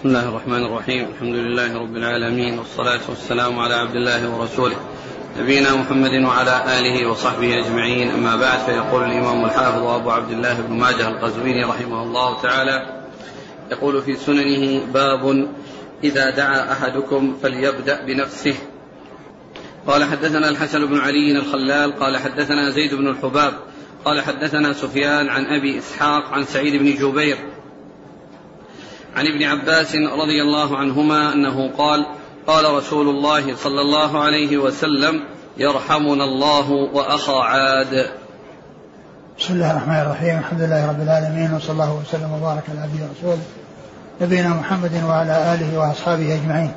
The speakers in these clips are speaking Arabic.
بسم الله الرحمن الرحيم. الحمد لله رب العالمين والصلاة والسلام على عبد الله ورسوله. نبينا محمد وعلى آله وصحبه أجمعين. أما بعد فيقول الإمام الحافظ أبو عبد الله بن ماجه القزويني رحمه الله تعالى يقول في سننه باب إذا دعا أحدكم فليبدأ بنفسه. قال حدثنا الحسن بن علي الخلال قال حدثنا زيد بن الحباب قال حدثنا سفيان عن أبي إسحاق عن سعيد بن جبير عن ابن عباس رضي الله عنهما أنه قال قال رسول الله صلى الله عليه وسلم يرحمنا الله وأخا عاد. بسم الله الرحمن الرحيم الحمد لله رب العالمين وصلى الله وسلم وبارك على عبده ورسوله نبينا محمد وعلى آله وأصحابه أجمعين.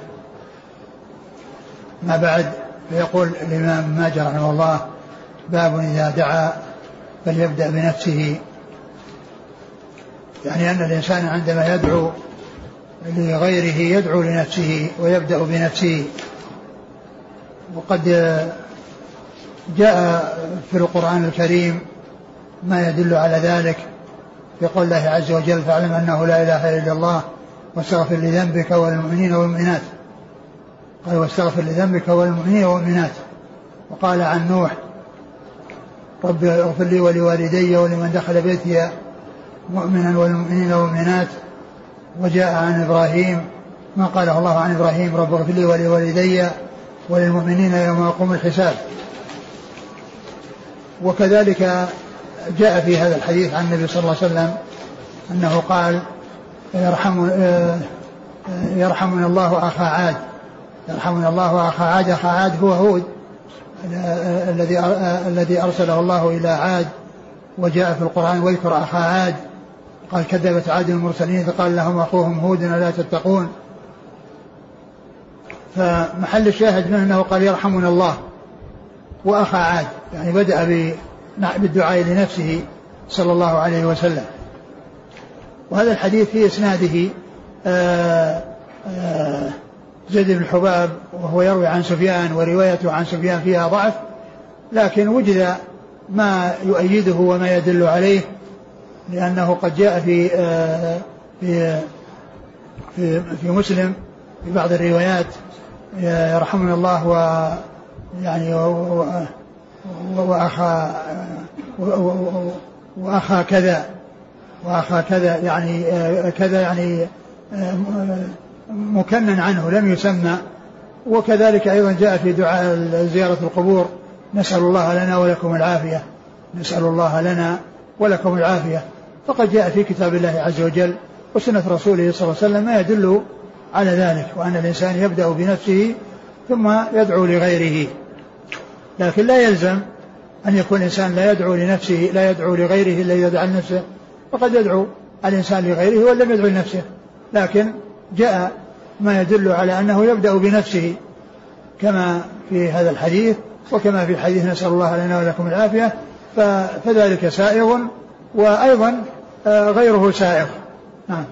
ما بعد فيقول الإمام ماجر رحمه الله باب إذا دعا فليبدأ بنفسه يعني أن الإنسان عندما يدعو لغيره يدعو لنفسه ويبدأ بنفسه. وقد جاء في القرآن الكريم ما يدل على ذلك في قول الله عز وجل فاعلم أنه لا إله إلا الله واستغفر لذنبك وللمؤمنين والمؤمنات. قال واستغفر لذنبك وللمؤمنين والمؤمنات. وقال عن نوح رب اغفر لي ولوالدي ولمن دخل بيتي مؤمنا والمؤمنين والمؤمنات وجاء عن إبراهيم ما قاله الله عن إبراهيم رب اغفر لي ولوالدي وللمؤمنين يوم يقوم الحساب. وكذلك جاء في هذا الحديث عن النبي صلى الله عليه وسلم أنه قال يرحم يرحمنا الله أخا عاد يرحمنا الله أخا عاد أخا عاد هو هود الذي الذي أرسله الله إلى عاد وجاء في القرآن واذكر أخا عاد قال كذبت عاد المرسلين فقال لهم أخوهم هود ألا تتقون؟ فمحل الشاهد منه أنه قال يرحمنا الله وأخا عاد يعني بدأ بالدعاء لنفسه صلى الله عليه وسلم. وهذا الحديث في إسناده آه، آه، زيد بن الحباب وهو يروي عن سفيان وروايته عن سفيان فيها ضعف لكن وجد ما يؤيده وما يدل عليه. لأنه قد جاء في آه، في في, في مسلم في بعض الروايات يرحمنا الله و يعني وأخا وأخا كذا وأخا كذا يعني آه، كذا يعني آه، مكنن عنه لم يسمى. وكذلك أيضا جاء في دعاء زيارة القبور نسأل الله لنا ولكم العافية نسأل الله لنا ولكم العافية. فقد جاء في كتاب الله عز وجل وسنة رسوله صلى الله عليه وسلم ما يدل على ذلك وأن الإنسان يبدأ بنفسه ثم يدعو لغيره. لكن لا يلزم أن يكون الإنسان لا يدعو لنفسه لا يدعو لغيره إلا دعا لنفسه. وقد يدعو الإنسان لغيره ولم يدعو لنفسه. لكن جاء ما يدل على أنه يبدأ بنفسه كما في هذا الحديث وكما في الحديث نسأل الله لنا ولكم العافية. فذلك سائغ وأيضا آه، غيره سائغ. نعم.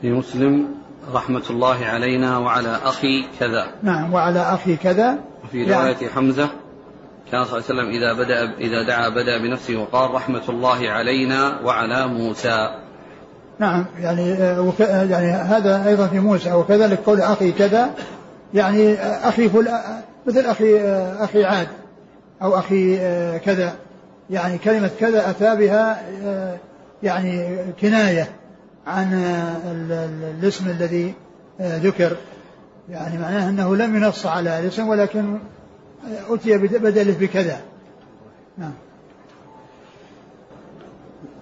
في مسلم رحمة الله علينا وعلى أخي كذا. نعم وعلى أخي كذا. وفي رواية يعني حمزة كان صلى الله عليه وسلم إذا بدأ إذا دعا بدأ بنفسه وقال رحمة الله علينا وعلى موسى. نعم يعني آه، وك يعني هذا أيضا في موسى وكذلك قول أخي كذا. يعني آه، أخي فل مثل أخي أخي عاد أو أخي كذا. يعني كلمة كذا أتى بها آه، يعني كناية عن الاسم الذي آه، ذكر. يعني معناه أنه لم ينص على الاسم ولكن أتي بدله بكذا. نعم.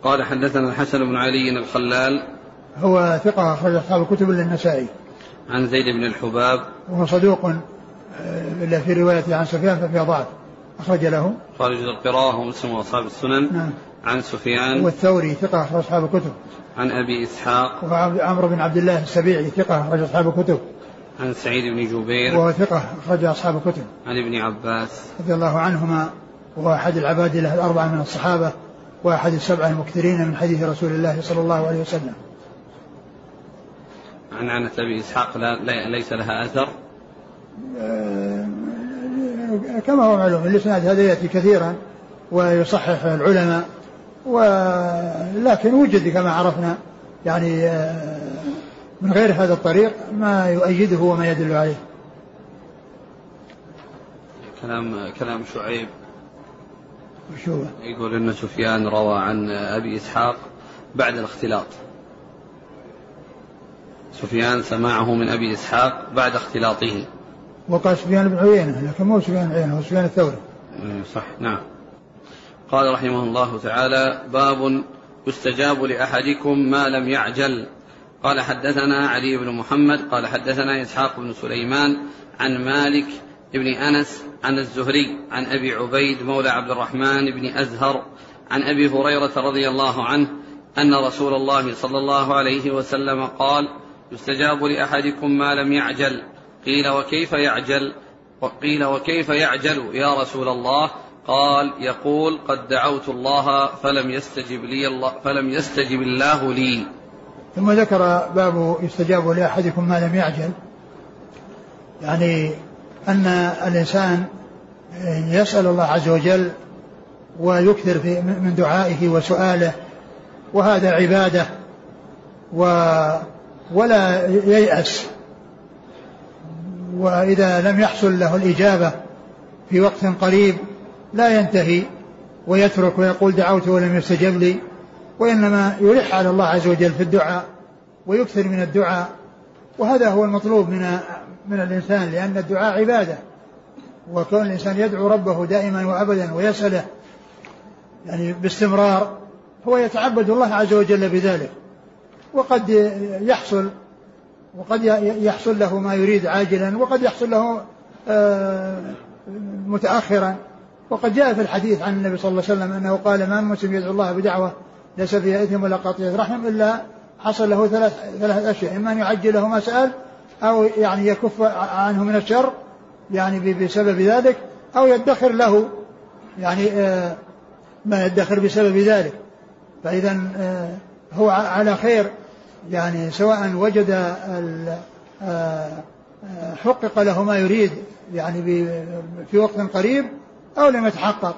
قال حدثنا الحسن بن علي الخلال. هو ثقة أخرج أصحاب الكتب إلا النسائي. عن زيد بن الحباب. وهو صدوق آه، إلا في روايته عن سفيان ففي ضعف. أخرج له. خارج القراءة ومسلم وأصحاب السنن. نعم. عن سفيان. والثوري ثقة أخرج أصحاب الكتب. عن أبي إسحاق. وعمرو بن عبد الله السبيعي ثقة أخرج أصحاب الكتب. عن سعيد بن جبير. وهو ثقة أخرج أصحاب الكتب. عن ابن عباس. رضي الله عنهما. وهو أحد العباد له الأربعة من الصحابة. وأحد السبعة المكثرين من حديث رسول الله صلى الله عليه وسلم. عن عنة أبي إسحاق لا ليس لها أثر. آه، كما هو معلوم الإسناد هذا يأتي كثيرا ويصحح العلماء ولكن وجد كما عرفنا يعني آه، من غير هذا الطريق ما يؤيده وما يدل عليه. كلام كلام شعيب. وشو يقول إن سفيان روى عن أبي إسحاق بعد الاختلاط. سفيان سماعه من أبي إسحاق بعد اختلاطه. وقال سفيان بن عيينة لكن مو سفيان بن عيينة هو سفيان الثوري. صح نعم. قال رحمه الله تعالى باب يستجاب لأحدكم ما لم يعجل. قال حدثنا علي بن محمد قال حدثنا إسحاق بن سليمان عن مالك بن أنس عن الزهري عن أبي عبيد مولى عبد الرحمن بن أزهر عن أبي هريرة رضي الله عنه أن رسول الله صلى الله عليه وسلم قال يستجاب لأحدكم ما لم يعجل. قيل وكيف يعجل؟ وقيل وكيف يعجل يا رسول الله؟ قال يقول قد دعوت الله فلم يستجب لي الله فلم يستجب الله لي. ثم ذكر باب يستجاب لأحدكم ما لم يعجل. يعني أن الإنسان يسأل الله عز وجل ويكثر في من دعائه وسؤاله وهذا عبادة و ولا ييأس. وإذا لم يحصل له الإجابة في وقت قريب لا ينتهي ويترك ويقول دعوت ولم يستجب لي وإنما يلح على الله عز وجل في الدعاء ويكثر من الدعاء. وهذا هو المطلوب من من الإنسان لأن الدعاء عبادة وكون الإنسان يدعو ربه دائما وأبدا ويسأله يعني باستمرار هو يتعبد الله عز وجل بذلك. وقد يحصل وقد يحصل له ما يريد عاجلا وقد يحصل له آه، متأخرا. وقد جاء في الحديث عن النبي صلى الله عليه وسلم أنه قال ما مسلم يدعو الله بدعوة ليس فيها إثم ولا قطيعة رحم إلا حصل له ثلاث ثلاث أشياء إما أن يعجل له ما سأل أو يعني يكف عنه من الشر يعني بسبب ذلك أو يدخر له يعني آه، ما يدخر بسبب ذلك. فإذا آه، هو على خير. يعني سواء وجد آه، حقق له ما يريد يعني في وقت قريب أو لم يتحقق.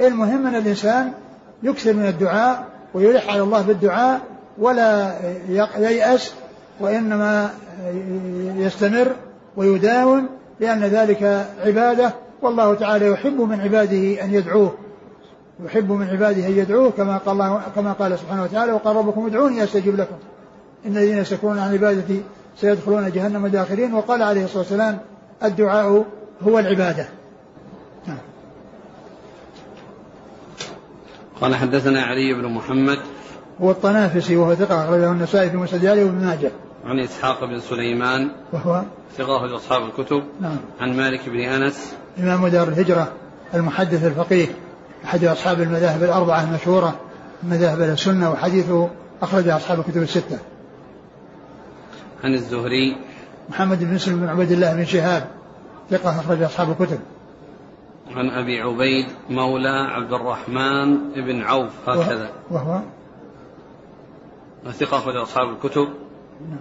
المهم أن الإنسان يكثر من الدعاء ويلح على الله بالدعاء ولا ييأس وإنما يستمر ويداوم لأن ذلك عبادة والله تعالى يحب من عباده أن يدعوه. يحب من عباده أن يدعوه كما قال كما قال سبحانه وتعالى وقال ربكم ادعوني أستجب لكم. إن الذين يستكبرون عن عبادتي سيدخلون جهنم داخلين وقال عليه الصلاة والسلام الدعاء هو العبادة. نعم. قال حدثنا علي بن محمد. هو الطنافسي وهو ثقة أخرجه النسائي في مسجد علي وابن ماجه. عن إسحاق بن سليمان. وهو ثقة أصحاب الكتب. نعم. عن مالك بن أنس. إمام دار الهجرة المحدث الفقيه أحد أصحاب المذاهب الأربعة المشهورة مذاهب السنة وحديثه أخرج أصحاب الكتب الستة. عن الزهري. محمد بن مسلم بن عبيد الله بن شهاب ثقة أخرج أصحاب الكتب. عن أبي عبيد مولى عبد الرحمن بن عوف هكذا. وهو؟ ثقة أخرج أصحاب الكتب. نعم.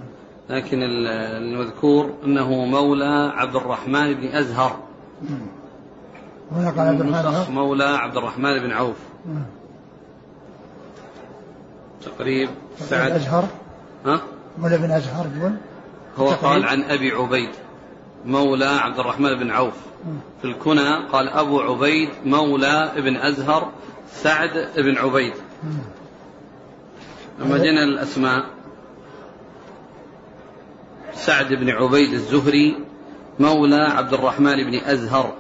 لكن المذكور أنه مولى عبد الرحمن بن أزهر. هنا قال عبد الرحمن مولى عبد الرحمن بن عوف. نعم. تقريب سعد. أزهر ها؟ مولى بن أزهر يقول؟ هو قال عن أبي عبيد مولى عبد الرحمن بن عوف. في الكنى قال أبو عبيد مولى ابن أزهر سعد بن عبيد. لما جينا الأسماء سعد بن عبيد الزهري مولى عبد الرحمن بن أزهر.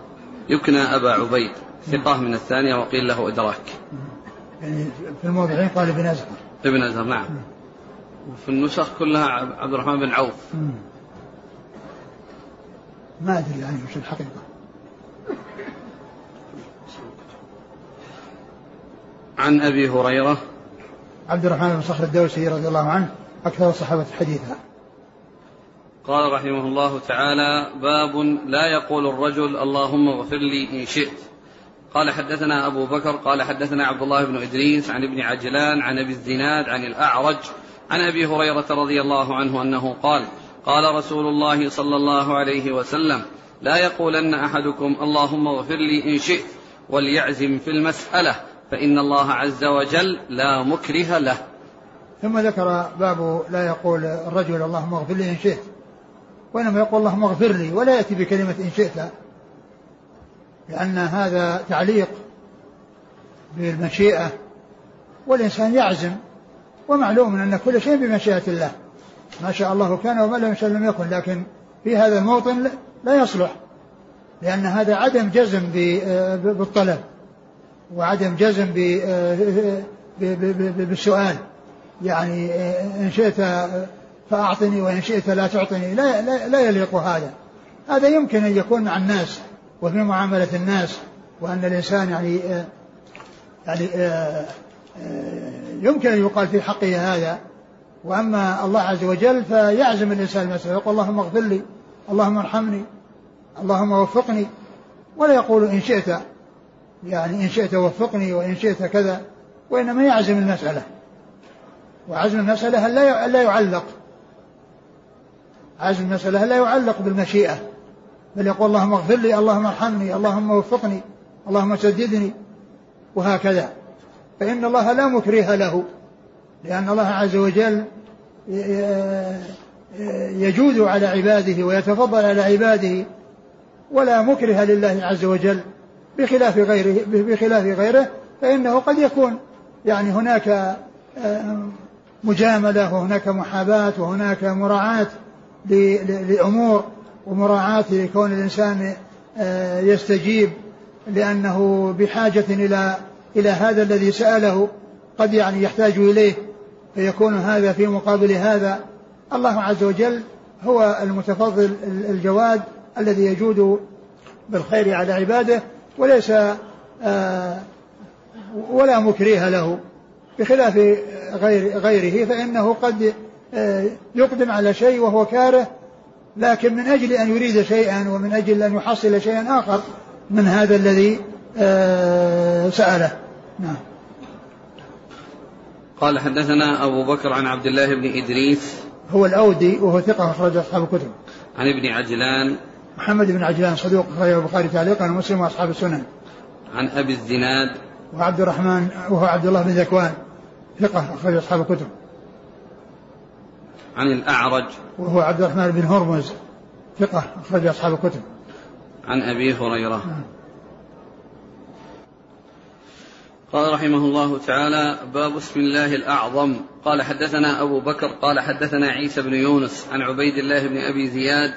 يكنى أبا عبيد ثقة من الثانية وقيل له إدراك. يعني في الموضعين قال ابن أزهر. ابن أزهر نعم. وفي النسخ كلها عبد الرحمن بن عوف. ما أدري يعني وش الحقيقة. عن أبي هريرة. عبد الرحمن بن صخر الدوسي رضي الله عنه أكثر الصحابة حديثا. قال رحمه الله تعالى باب لا يقول الرجل اللهم اغفر لي إن شئت. قال حدثنا أبو بكر قال حدثنا عبد الله بن إدريس عن ابن عجلان عن أبي الزناد عن الأعرج عن أبي هريرة رضي الله عنه أنه قال قال رسول الله صلى الله عليه وسلم لا يقولن أحدكم اللهم اغفر لي إن شئت وليعزم في المسألة فإن الله عز وجل لا مكره له. ثم ذكر باب لا يقول الرجل اللهم اغفر لي إن شئت وإنما يقول اللهم اغفر لي ولا يأتي بكلمة إن شئت لأن هذا تعليق بالمشيئة والإنسان يعزم ومعلوم أن كل شيء بمشيئة الله. ما شاء الله كان وما لم يشاء لم يكن لكن في هذا الموطن لا يصلح لأن هذا عدم جزم بالطلب وعدم جزم بالسؤال. يعني إن شئت فأعطني وإن شئت لا تعطني لا, لا, لا يليق هذا. هذا يمكن أن يكون مع الناس وفي معاملة الناس وأن الإنسان يعني يعني يمكن أن يقال في حقه هذا. وأما الله عز وجل فيعزم الإنسان المسألة يقول اللهم اغفر لي اللهم ارحمني اللهم وفقني. ولا يقول إن شئت يعني إن شئت وفقني وإن شئت كذا وإنما يعزم المسألة وعزم المسألة لا لا يعلق. عزم المسألة لا يعلق بالمشيئة. بل يقول اللهم اغفر لي اللهم ارحمني اللهم وفقني اللهم سددني وهكذا. فإن الله لا مكره له لأن الله عز وجل يجود على عباده ويتفضل على عباده ولا مكره لله عز وجل بخلاف غيره بخلاف غيره فإنه قد يكون يعني هناك مجاملة وهناك محاباة وهناك مراعاة لأمور ومراعاة لكون الإنسان يستجيب لأنه بحاجة إلى إلى هذا الذي سأله قد يعني يحتاج إليه فيكون هذا في مقابل هذا. الله عز وجل هو المتفضل الجواد الذي يجود بالخير على عباده وليس آه ولا مكريه له. بخلاف غير غيره فإنه قد آه يقدم على شيء وهو كاره لكن من أجل أن يريد شيئا ومن أجل أن يحصل شيئا آخر من هذا الذي سأله. نعم. قال حدثنا أبو بكر عن عبد الله بن إدريس. هو الأودي وهو ثقة أخرج أصحاب الكتب. عن ابن عجلان. محمد بن عجلان صدوق أخرجه البخاري تعليقا ومسلم وأصحاب السنن. عن أبي الزناد. وعبد الرحمن وهو عبد الله بن ذكوان ثقة أخرج أصحاب الكتب. عن الأعرج. وهو عبد الرحمن بن هرمز ثقة أخرج أصحاب الكتب. عن أبي هريرة. نعم. قال رحمه الله تعالى باب اسم الله الأعظم. قال حدثنا أبو بكر قال حدثنا عيسى بن يونس عن عبيد الله بن أبي زياد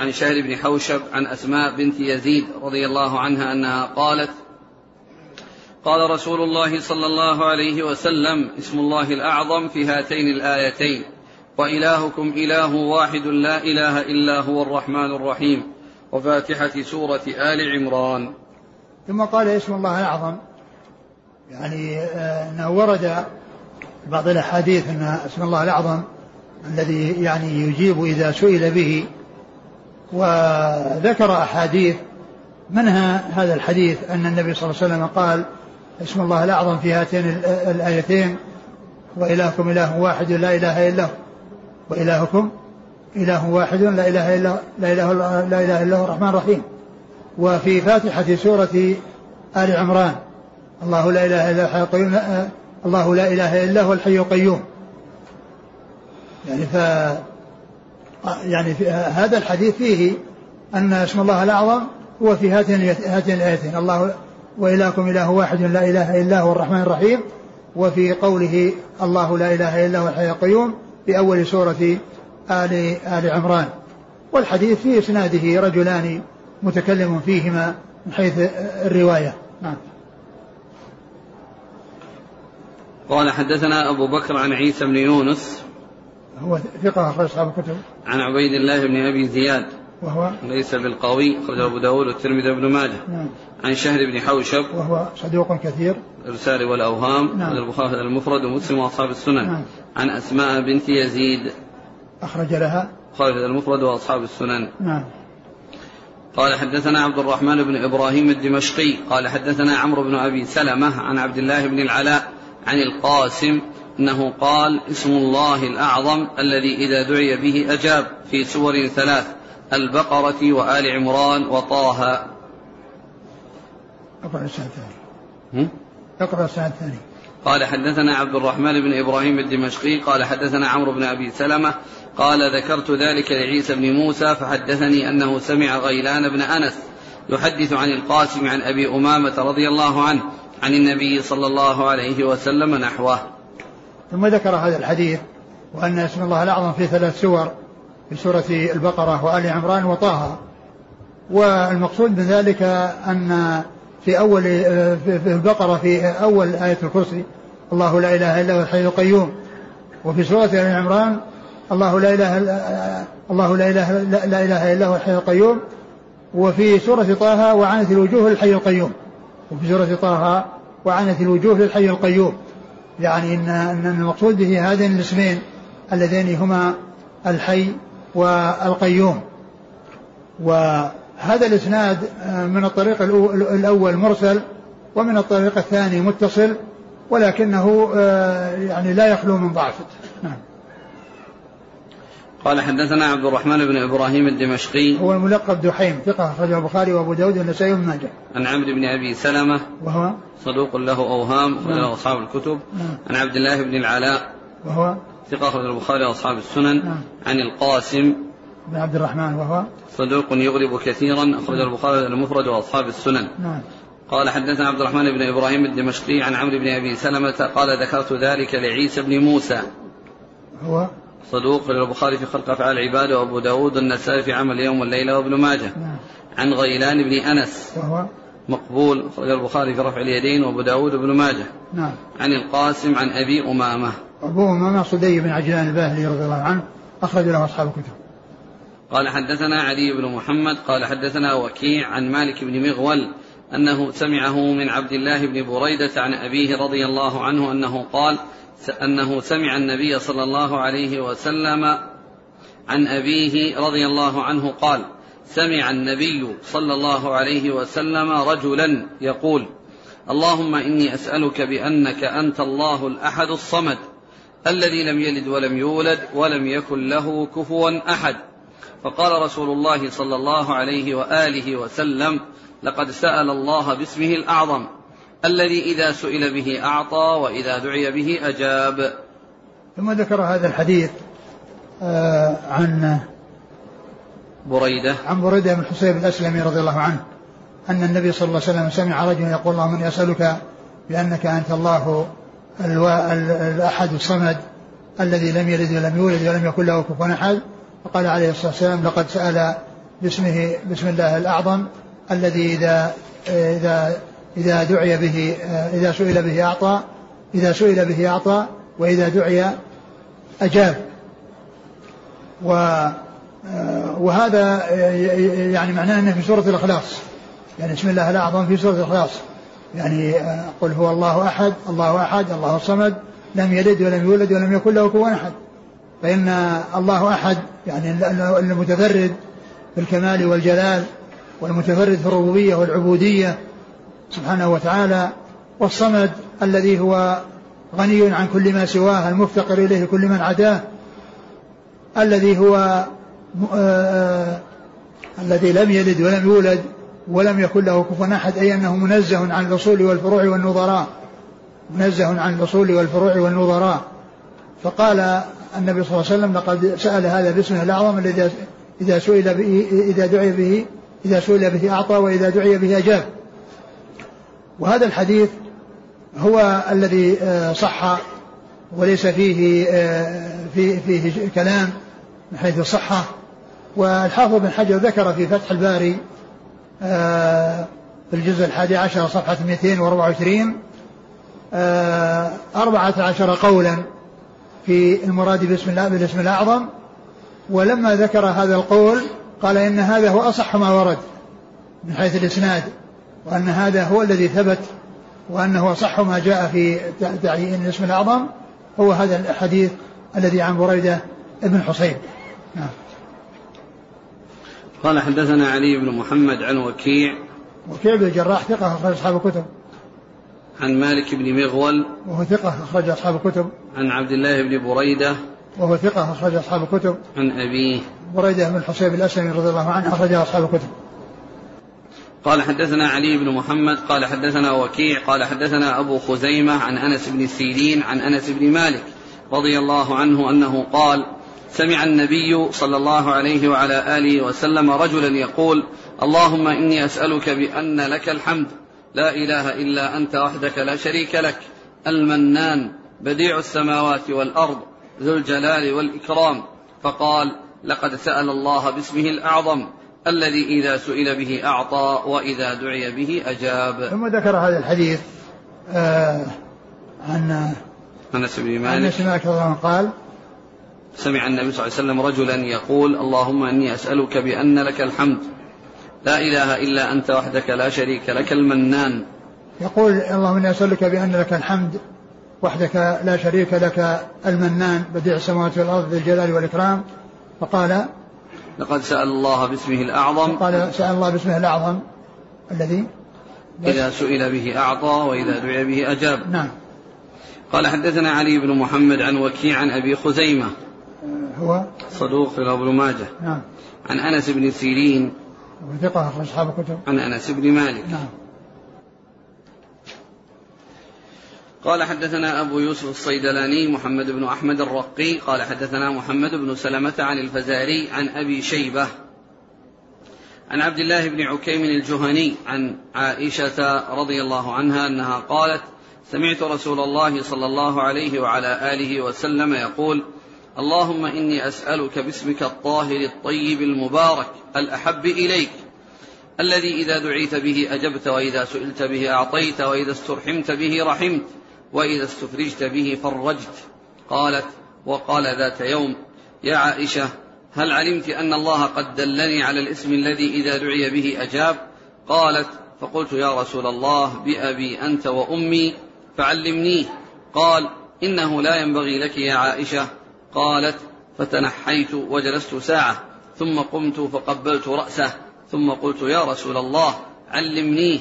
عن شهر بن حوشب عن أسماء بنت يزيد رضي الله عنها أنها قالت قال رسول الله صلى الله عليه وسلم اسم الله الأعظم في هاتين الآيتين وإلهكم إله واحد لا إله إلا هو الرحمن الرحيم. وفاتحة سورة آل عمران. ثم قال اسم الله الأعظم. يعني أنه ورد بعض الأحاديث أن اسم الله الأعظم الذي يعني يجيب إذا سئل به وذكر أحاديث منها هذا الحديث أن النبي صلى الله عليه وسلم قال اسم الله الأعظم في هاتين الآيتين وإلهكم إله واحد لا إله إلا هو وإلهكم إله واحد لا إله إلا لا إله لا إله إلا هو الرحمن الرحيم. وفي فاتحة سورة آل عمران الله لا إله إلا الحي القيوم الله لا إله إلا هو الحي القيوم. يعني ف يعني في هذا الحديث فيه أن اسم الله الأعظم هو في هاتين هاتين الآيتين الله وإلهكم إله واحد لا إله إلا هو الرحمن الرحيم وفي قوله الله لا إله إلا هو الحي القيوم في أول سورة آل آل عمران. والحديث في إسناده رجلان متكلم فيهما من حيث الرواية. نعم. قال حدثنا أبو بكر عن عيسى بن يونس هو ثقة أخرج أصحاب الكتب. عن عبيد الله بن أبي زياد وهو ليس بالقوي أخرج أبو داود والترمذي بن ماجه. نعم. عن شهر بن حوشب وهو صدوق كثير. الرسالة والأوهام نعم. البخاري المفرد ومسلم وأصحاب السنن. نعم. عن أسماء بنت يزيد. أخرج لها. خالد المفرد وأصحاب السنن. نعم. قال حدثنا عبد الرحمن بن إبراهيم الدمشقي. قال حدثنا عمرو بن أبي سلمة عن عبد الله بن العلاء عن القاسم إنه قال اسم الله الأعظم الذي إذا دعي به أجاب في سور ثلاث البقرة وآل عمران وطه. أقرأ السنة الثانية أقرأ السنة الثانية قال حدثنا عبد الرحمن بن إبراهيم الدمشقي قال حدثنا عمرو بن أبي سلمة قال ذكرت ذلك لعيسى بن موسى فحدثني أنه سمع غيلان بن أنس يحدث عن القاسم عن أبي أمامة رضي الله عنه عن النبي صلى الله عليه وسلم نحوه. ثم ذكر هذا الحديث وأن اسم الله الأعظم في ثلاث سور في سورة البقرة وآل عمران وطه. والمقصود من ذلك أن في أول في البقرة في أول آية الكرسي الله لا إله إلا هو الحي القيوم وفي سورة آل عمران الله لا إله الله لا إله لا إله إلا هو الحي القيوم وفي سورة طه وعنت الوجوه للحي القيوم وفي سورة طه وعنت الوجوه للحي القيوم. يعني ان ان المقصود به هذين الاسمين اللذين هما الحي والقيوم. وهذا الإسناد من الطريق الأول مرسل ومن الطريق الثاني متصل ولكنه يعني لا يخلو من ضعف. نعم. قال حدثنا عبد الرحمن بن إبراهيم الدمشقي هو الملقب دحيم ثقة أخرجه البخاري وأبو داود والنسائي وابن ماجه. عن عمرو بن أبي سلمة وهو صدوق له أوهام أخرجه نعم. أصحاب الكتب. نعم. عن عبد الله بن العلاء وهو ثقة أخرج البخاري وأصحاب السنن. نعم. عن القاسم بن عبد الرحمن وهو صدوق يغلب كثيرا أخرج البخاري المفرد وأصحاب السنن. نعم. قال حدثنا عبد الرحمن بن إبراهيم الدمشقي عن عمرو بن أبي سلمة قال ذكرت ذلك لعيسى بن موسى هو صدوق البخاري في خلق أفعال العباد وأبو داود النسائي في عمل اليوم والليله وابن ماجه. نعم. عن غيلان بن أنس. وهو؟ مقبول أخرج البخاري في رفع اليدين وأبو داود وابن ماجه. نعم. عن القاسم عن أبي أمامة. أبو أمامة صدي بن عجلان الباهلي رضي الله عنه أخرج له أصحاب الكتب. قال حدثنا علي بن محمد قال حدثنا وكيع عن مالك بن مغول أنه سمعه من عبد الله بن بريدة عن أبيه رضي الله عنه أنه قال أنه سمع النبي صلى الله عليه وسلم عن أبيه رضي الله عنه قال سمع النبي صلى الله عليه وسلم رجلا يقول اللهم إني أسألك بأنك أنت الله الأحد الصمد الذي لم يلد ولم يولد ولم يكن له كفوا أحد. فقال رسول الله صلى الله عليه وآله وسلم لقد سأل الله باسمه الأعظم الذي إذا سئل به أعطى وإذا دعي به أجاب. ثم ذكر هذا الحديث آه عن بريدة. عن بريدة بن حسين الأسلمي رضي الله عنه أن النبي صلى الله عليه وسلم سمع رجلا يقول اللهم إني أسألك بأنك أنت الله الأحد الصمد الذي لم يلد ولم يولد ولم يكن له كفوا أحد. فقال عليه الصلاة والسلام لقد سأل باسمه بسم الله الأعظم الذي إذا إذا إذا دعي به إذا سئل به أعطى إذا سئل به أعطى وإذا دعي أجاب. و وهذا يعني معناه أنه في سورة الإخلاص. يعني بسم الله الأعظم في سورة الإخلاص. يعني قل هو الله أحد الله أحد الله الصمد لم يلد ولم يولد ولم يكن له كفوا أحد. فإن الله أحد يعني المتفرد في الكمال والجلال والمتفرد في الربوبية والعبودية سبحانه وتعالى والصمد الذي هو غني عن كل ما سواه المفتقر إليه كل من عداه الذي هو آه الذي لم يلد ولم يولد ولم يكن له كفوا أحد أي أنه منزه عن الأصول والفروع والنظراء منزه عن الأصول والفروع والنظراء. فقال النبي صلى الله عليه وسلم لقد سأل هذا باسمه الأعظم الذي إذا سئل إذا دعي به إذا سئل به أعطى وإذا دعي به أجاب. وهذا الحديث هو الذي صح وليس فيه فيه, فيه كلام من حيث الصحة. والحافظ بن حجر ذكر في فتح الباري في الجزء الحادي عشر صفحة 224 أربعة عشر قولا في المراد باسم بالاسم الأعظم. ولما ذكر هذا القول قال إن هذا هو أصح ما ورد من حيث الإسناد وأن هذا هو الذي ثبت وأنه أصح ما جاء في تعيين الاسم الأعظم هو هذا الحديث الذي عن بريدة ابن حصين. نعم. قال حدثنا علي بن محمد عن وكيع وكيع بن الجراح ثقة أخرج أصحاب الكتب. عن مالك بن مغول وهو ثقة أخرج أصحاب الكتب. عن عبد الله بن بريدة وهو ثقة أخرج أصحاب الكتب. عن أبيه بريدة بن الحصيب الأسلمي رضي الله عنه أخرج أصحاب الكتب. قال حدثنا علي بن محمد قال حدثنا وكيع قال حدثنا أبو خزيمة عن أنس بن سيرين عن أنس بن مالك رضي الله عنه أنه قال سمع النبي صلى الله عليه وعلى آله وسلم رجلا يقول اللهم إني أسألك بأن لك الحمد لا إله إلا أنت وحدك لا شريك لك المنان بديع السماوات والأرض ذو الجلال والإكرام فقال لقد سأل الله باسمه الأعظم الذي إذا سئل به أعطى وإذا دعي به أجاب. ثم ذكر هذا الحديث آه عن أنس بن مالك أنس بن مالك قال. سمع النبي صلى الله عليه وسلم رجلا يقول اللهم إني أسألك بأن لك الحمد لا إله إلا أنت وحدك لا شريك لك المنان. يقول اللهم إني أسألك بأن لك الحمد وحدك لا شريك لك المنان بديع السماوات والأرض ذي الجلال والإكرام. فقال لقد سأل الله باسمه الأعظم. قال سأل الله باسمه الأعظم الذي؟ إذا سئل به أعطى وإذا دعي به أجاب. نعم. قال حدثنا علي بن محمد عن وكيع عن أبي خزيمة. هو؟ صدوق في ابن ماجه. نعم. عن أنس بن سيرين. أخرج أصحاب الكتب. عن أنس بن مالك. نعم. قال حدثنا أبو يوسف الصيدلاني محمد بن أحمد الرقي قال حدثنا محمد بن سلمة عن الفزاري عن أبي شيبة عن عبد الله بن عكيم الجهني عن عائشة رضي الله عنها أنها قالت سمعت رسول الله صلى الله عليه وعلى آله وسلم يقول اللهم إني أسألك باسمك الطاهر الطيب المبارك الأحب إليك الذي إذا دعيت به أجبت وإذا سئلت به أعطيت وإذا استرحمت به رحمت وإذا استفرجت به فرجت. قالت وقال ذات يوم يا عائشة هل علمت أن الله قد دلني على الاسم الذي إذا دعي به أجاب؟ قالت فقلت يا رسول الله بأبي أنت وأمي فعلمنيه قال إنه لا ينبغي لك يا عائشة. قالت فتنحيت وجلست ساعة ثم قمت فقبلت رأسه ثم قلت يا رسول الله علمنيه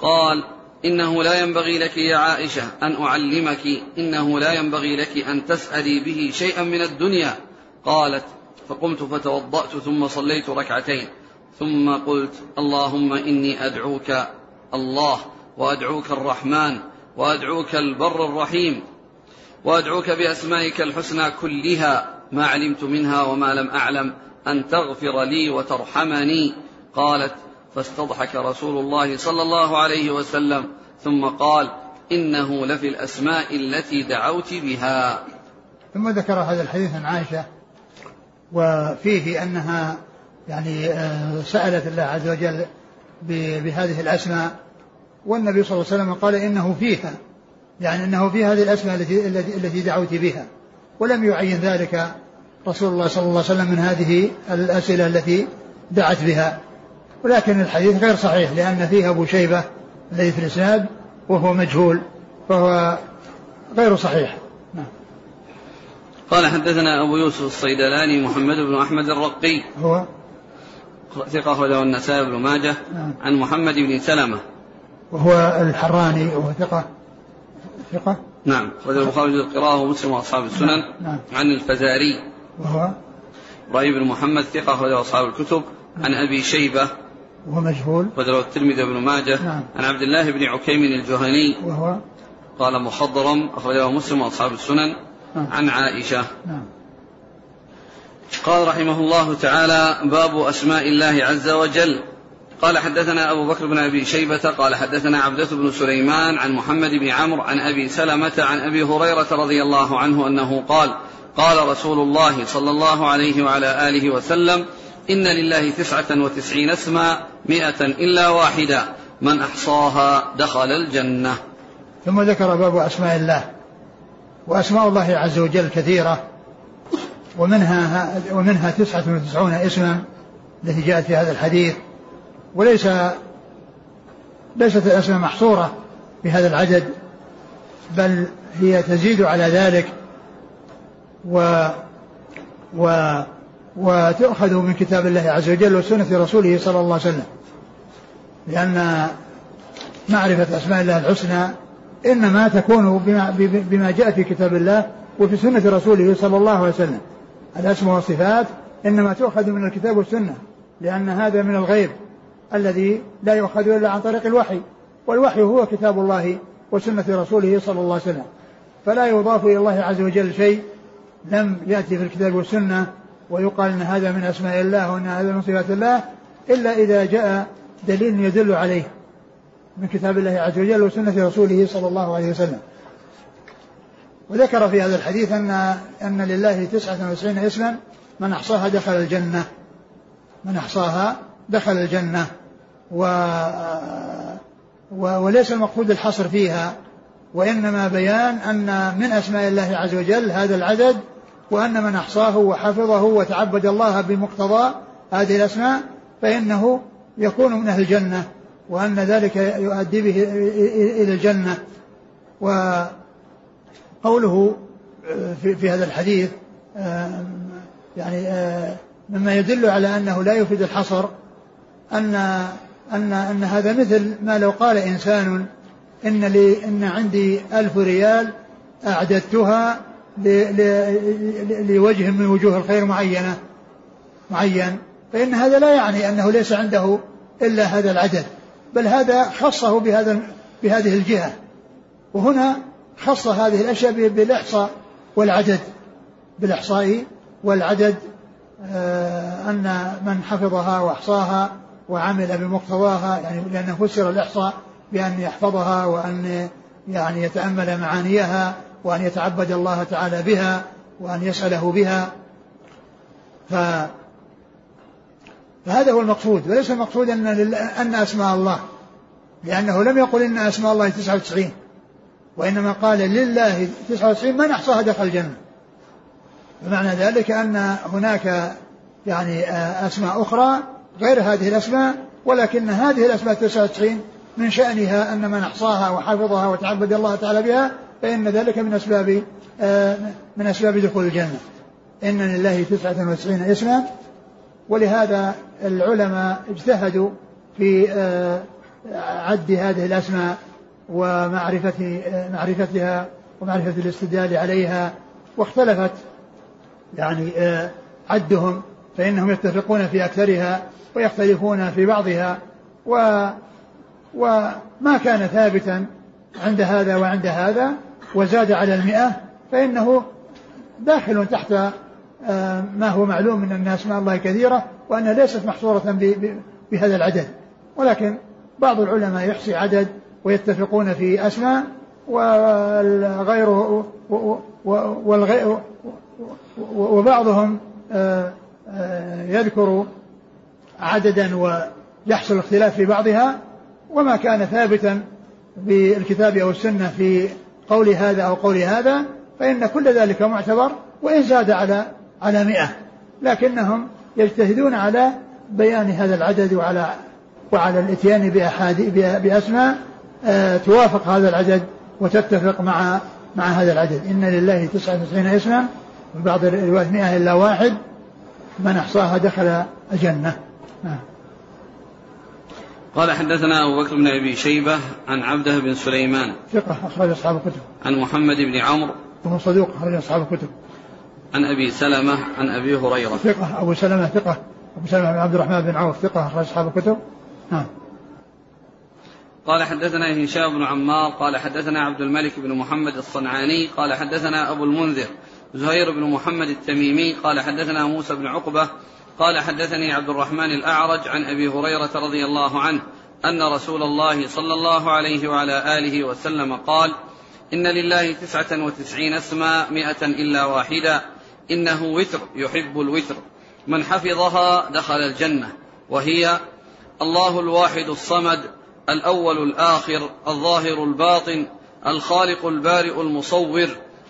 قال إنه لا ينبغي لك يا عائشة أن أعلمك إنه لا ينبغي لك أن تسألي به شيئا من الدنيا. قالت فقمت فتوضأت ثم صليت ركعتين. ثم قلت اللهم إني أدعوك الله وأدعوك الرحمن وأدعوك البر الرحيم وأدعوك بأسمائك الحسنى كلها ما علمت منها وما لم أعلم أن تغفر لي وترحمني. قالت فاستضحك رسول الله صلى الله عليه وسلم ثم قال إنه لفي الأسماء التي دعوت بها. ثم ذكر هذا الحديث عن عائشة وفيه أنها يعني آه، سألت الله عز وجل بهذه الأسماء والنبي صلى الله عليه وسلم قال إنه فيها يعني أنه في هذه الأسماء التي التي دعوت بها. ولم يعين ذلك رسول الله صلى الله عليه وسلم من هذه الأسئلة التي دعت بها. ولكن الحديث غير صحيح لأن فيه أبو شيبة الذي في الإسناد وهو مجهول فهو غير صحيح. نعم. قال حدثنا أبو يوسف الصيدلاني محمد بن أحمد الرقي. هو؟ ثقة أخرجه النسائي بن ماجه. نعم. عن محمد بن سلمة. وهو الحراني وهو ثقة. ثقة؟ نعم. أخرج البخاري القراءة ومسلم وأصحاب السنن. نعم. نعم. عن الفزاري. وهو؟ إبراهيم بن محمد ثقة أخرجه أصحاب الكتب. عن أبي شيبة. وهو مجهول وذروة الترمذي بن ماجه نعم. عن عبد الله بن عكيم الجهني وهو قال مخضرم أخرجه مسلم وأصحاب السنن نعم. عن عائشة نعم. قال رحمه الله تعالى باب أسماء الله عز وجل قال حدثنا أبو بكر بن أبي شيبة قال حدثنا عبدة بن سليمان عن محمد بن عمرو عن أبي سلمة عن أبي هريرة رضي الله عنه أنه قال قال رسول الله صلى الله عليه وعلى آله وسلم إن لله تسعة وتسعين اسما مئة إلا واحدة من أحصاها دخل الجنة. ثم ذكر باب أسماء الله وأسماء الله عز وجل كثيرة ومنها ومنها تسعة وتسعون اسما التي جاءت في هذا الحديث وليس ليست الأسماء محصورة في هذا العدد بل هي تزيد على ذلك و و وتؤخذ من كتاب الله عز وجل وسنة رسوله صلى الله عليه وسلم. لأن معرفة أسماء الله الحسنى إنما تكون بما, بما جاء في كتاب الله وفي سنة رسوله صلى الله عليه وسلم. الأسماء والصفات إنما تؤخذ من الكتاب والسنة لأن هذا من الغيب الذي لا يؤخذ إلا عن طريق الوحي والوحي هو كتاب الله وسنة رسوله صلى الله عليه وسلم. فلا يضاف إلى الله عز وجل شيء لم يأتي في الكتاب والسنة ويقال أن هذا من أسماء الله وأن هذا من صفات الله إلا إذا جاء دليل يدل عليه من كتاب الله عز وجل وسنة رسوله صلى الله عليه وسلم. وذكر في هذا الحديث أن أن لله تسعة وتسعين اسما من أحصاها دخل الجنة. من أحصاها دخل الجنة. و وليس المقصود الحصر فيها وإنما بيان أن من أسماء الله عز وجل هذا العدد وأن من أحصاه وحفظه وتعبد الله بمقتضى هذه الأسماء فإنه يكون من أهل الجنة وأن ذلك يؤدي به إلى الجنة. وقوله في, هذا الحديث يعني مما يدل على أنه لا يفيد الحصر أن أن أن هذا مثل ما لو قال إنسان إن لي إن عندي ألف ريال أعددتها لوجه من وجوه الخير معينة معين فإن هذا لا يعني أنه ليس عنده إلا هذا العدد بل هذا خصه بهذا بهذه الجهة وهنا خص هذه الأشياء بالإحصاء والعدد بالإحصاء والعدد آه، أن من حفظها وأحصاها وعمل بمقتضاها يعني لأنه فسر الإحصاء بأن يحفظها وأن يعني يتأمل معانيها وأن يتعبد الله تعالى بها وأن يسأله بها. ف فهذا هو المقصود. وليس المقصود أن, أن أسماء الله لأنه لم يقل إن أسماء الله 99 وإنما قال لله 99 من أحصاها دخل الجنة. فمعنى ذلك أن هناك يعني أسماء أخرى غير هذه الأسماء ولكن هذه الأسماء 99 من شأنها أن من أحصاها وحفظها وتعبد الله تعالى بها فإن ذلك من أسباب من أسباب دخول الجنة. إن لله 99 اسما ولهذا العلماء اجتهدوا في آه، عد هذه الأسماء ومعرفة آه، معرفتها ومعرفة الاستدلال عليها واختلفت. يعني آه، عدهم فإنهم يتفقون في أكثرها ويختلفون في بعضها و وما كان ثابتا عند هذا وعند هذا. وزاد على المئة فإنه داخل تحت آه، ما هو معلوم من أن أسماء الله كثيرة وأنها ليست محصورة بهذا العدد. ولكن بعض العلماء يحصي عدد ويتفقون في أسماء والغير والغير وبعضهم آه، آه، يذكر عددا ويحصل اختلاف في بعضها وما كان ثابتا بالكتاب أو السنة في قول هذا أو قول هذا فإن كل ذلك معتبر وإن زاد على على مئة. لكنهم يجتهدون على بيان هذا العدد وعلى وعلى الإتيان بأسماء آه، توافق هذا العدد وتتفق مع مع هذا العدد. إن لله تسعة وتسعين اسما من بعض الروايات مئة إلا واحد من أحصاها دخل الجنة. آه. قال حدثنا أبو بكر بن أبي شيبة عن عبده بن سليمان. ثقة أخرج أصحاب الكتب. عن محمد بن عمرو. وهو صدوق أخرج أصحاب الكتب. عن أبي سلمة عن أبي هريرة. ثقة أبو سلمة ثقة. أبو سلمة بن عبد الرحمن بن عوف ثقة أخرج أصحاب الكتب. نعم. قال حدثنا هشام بن عمار قال حدثنا عبد الملك بن محمد الصنعاني قال حدثنا أبو المنذر زهير بن محمد التميمي قال حدثنا موسى بن عقبة قال حدثني عبد الرحمن الأعرج عن أبي هريرة رضي الله عنه أن رسول الله صلى الله عليه وعلى آله وسلم قال إن لله تسعة وتسعين اسما مئة إلا واحدا إنه وتر يحب الوتر من حفظها دخل الجنة وهي الله الواحد الصمد الأول الآخر الظاهر الباطن الخالق البارئ المصور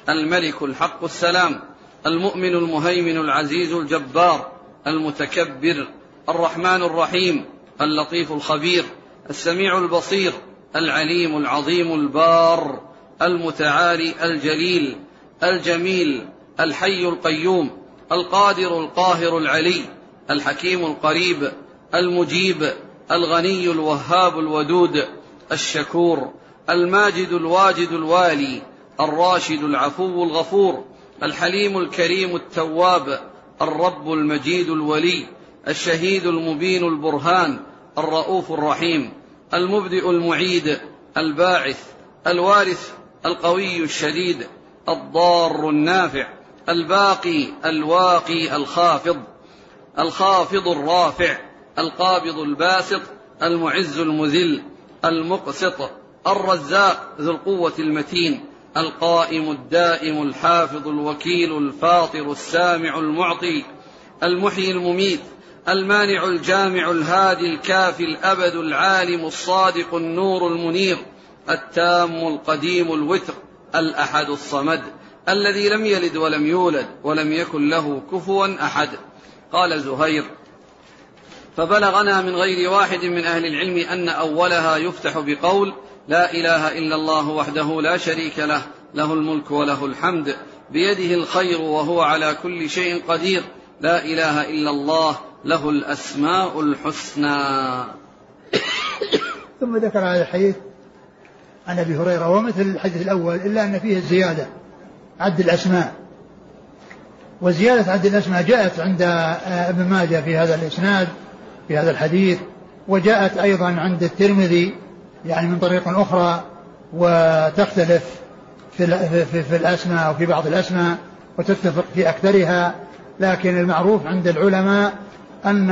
الملك الحق السلام المؤمن المهيمن العزيز الجبار المتكبر الرحمن الرحيم اللطيف الخبير السميع البصير العليم العظيم البار المتعالي الجليل الجميل الحي القيوم القادر القاهر العلي الحكيم القريب المجيب الغني الوهاب الودود الشكور الماجد الواجد الوالي الراشد العفو الغفور الحليم الكريم التواب الرب المجيد الولي الشهيد المبين البرهان الرؤوف الرحيم المبدئ المعيد الباعث الوارث القوي الشديد الضار النافع الباقي الواقي الخافض الخافض الرافع القابض الباسط المعز المذل المقسط الرزاق ذو القوة المتين. القائم الدائم الحافظ الوكيل الفاطر السامع المعطي المحيي المميت المانع الجامع الهادي الكافي الأبد العالم الصادق النور المنير التام القديم الوتر الأحد الصمد الذي لم يلد ولم يولد ولم يكن له كفوا أحد. قال زهير فبلغنا من غير واحد من أهل العلم أن أولها يفتح بقول لا إله إلا الله وحده لا شريك له له الملك وله الحمد بيده الخير وهو على كل شيء قدير. لا إله إلا الله له الأسماء الحسنى. ثم ذكر هذا الحديث عن أبي هريرة ومثل الحديث الأول إلا أن فيه الزيادة عد الأسماء. وزيادة عد الأسماء جاءت عند ابن ماجه في هذا الإسناد في هذا الحديث وجاءت أيضا عند الترمذي يعني من طريق أخرى وتختلف في, في, في الأسماء وفي بعض الأسماء وتتفق في أكثرها لكن المعروف عند العلماء أن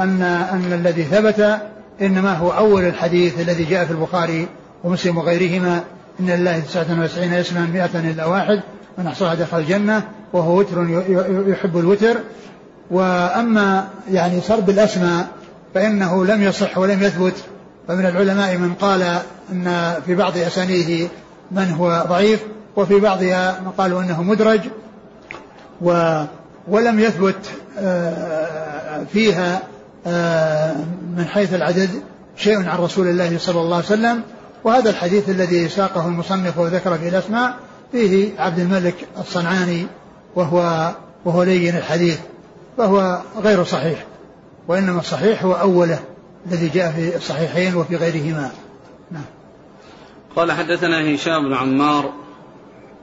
أن أن الذي ثبت إنما هو أول الحديث الذي جاء في البخاري ومسلم وغيرهما إن لله تسعة وتسعين اسما مئة إلا واحد من أحصاها دخل الجنة وهو وتر يحب الوتر. وأما يعني سرد الأسماء فإنه لم يصح ولم يثبت. فمن العلماء من قال أن في بعض أسانيده من هو ضعيف وفي بعضها من قالوا أنه مدرج و ولم يثبت آه، فيها آه، من حيث العدد شيء عن رسول الله صلى الله عليه وسلم. وهذا الحديث الذي ساقه المصنف وذكر فيه الأسماء فيه عبد الملك الصنعاني وهو وهو لين الحديث فهو غير صحيح وإنما الصحيح هو أوله. الذي جاء في الصحيحين وفي غيرهما. نعم. قال حدثنا هشام بن عمار.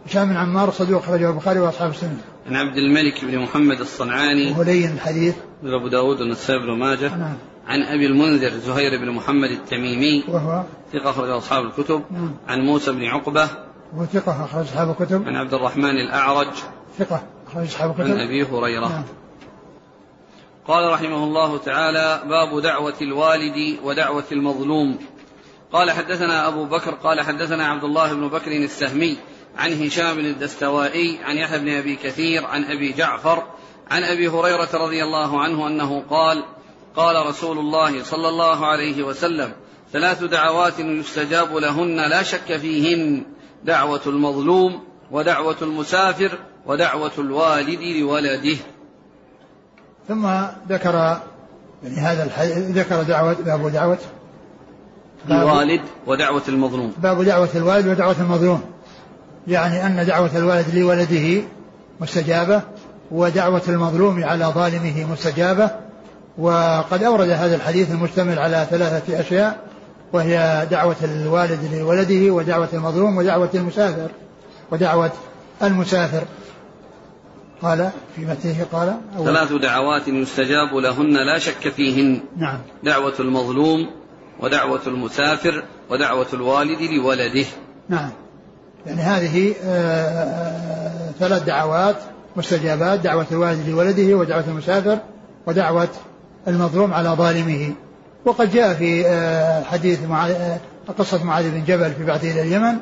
هشام بن عمار صدوق خرجه البخاري وأصحاب السنة. عن عبد الملك بن محمد الصنعاني. وهو لين الحديث. أبو داود والنسائي بن ماجه. نعم. عن أبي المنذر زهير بن محمد التميمي. وهو؟ ثقة أخرج أصحاب الكتب. نعم. عن موسى بن عقبة. وهو ثقة أخرج أصحاب الكتب. عن عبد الرحمن الأعرج. ثقة أخرج أصحاب الكتب. عن أبي هريرة. نعم. قال رحمه الله تعالى باب دعوة الوالد ودعوة المظلوم. قال حدثنا أبو بكر قال حدثنا عبد الله بن بكر السهمي عن هشام الدستوائي عن يحيى بن أبي كثير عن أبي جعفر عن أبي هريرة رضي الله عنه أنه قال قال رسول الله صلى الله عليه وسلم ثلاث دعوات يستجاب لهن لا شك فيهن دعوة المظلوم ودعوة المسافر ودعوة الوالد لولده. ثم ذكر يعني هذا الحديث ذكر دعوة باب دعوة. الوالد ودعوة المظلوم. باب دعوة الوالد ودعوة المظلوم. يعني أن دعوة الوالد لولده مستجابة ودعوة المظلوم على ظالمه مستجابة. وقد أورد هذا الحديث المشتمل على ثلاثة أشياء وهي دعوة الوالد لولده ودعوة المظلوم ودعوة المسافر ودعوة المسافر. قال في متنه قال ثلاث دعوات يستجاب لهن لا شك فيهن. نعم. دعوة المظلوم ودعوة المسافر ودعوة الوالد لولده. نعم. يعني هذه آه، آه، ثلاث دعوات مستجابات دعوة الوالد لولده ودعوة المسافر ودعوة المظلوم على ظالمه. وقد جاء في آه، حديث قصة معاذ بن جبل في بعثه إلى اليمن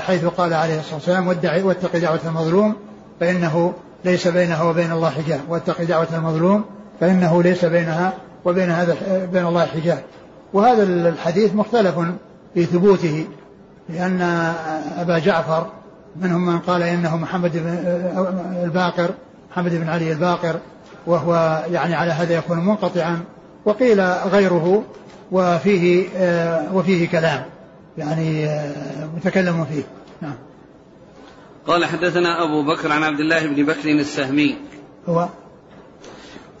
حيث قال عليه الصلاة والسلام واتق دعوة المظلوم فإنه ليس بينها وبين الله حجاب. واتق دعوة المظلوم فإنه ليس بينها وبين هذا بين الله حجاب. وهذا الحديث مختلف في ثبوته لأن أبا جعفر منهم من قال إنه محمد بن الباقر محمد بن علي الباقر وهو يعني على هذا يكون منقطعا وقيل غيره وفيه وفيه كلام يعني متكلم فيه. قال حدثنا أبو بكر عن عبد الله بن بكر السهمي. هو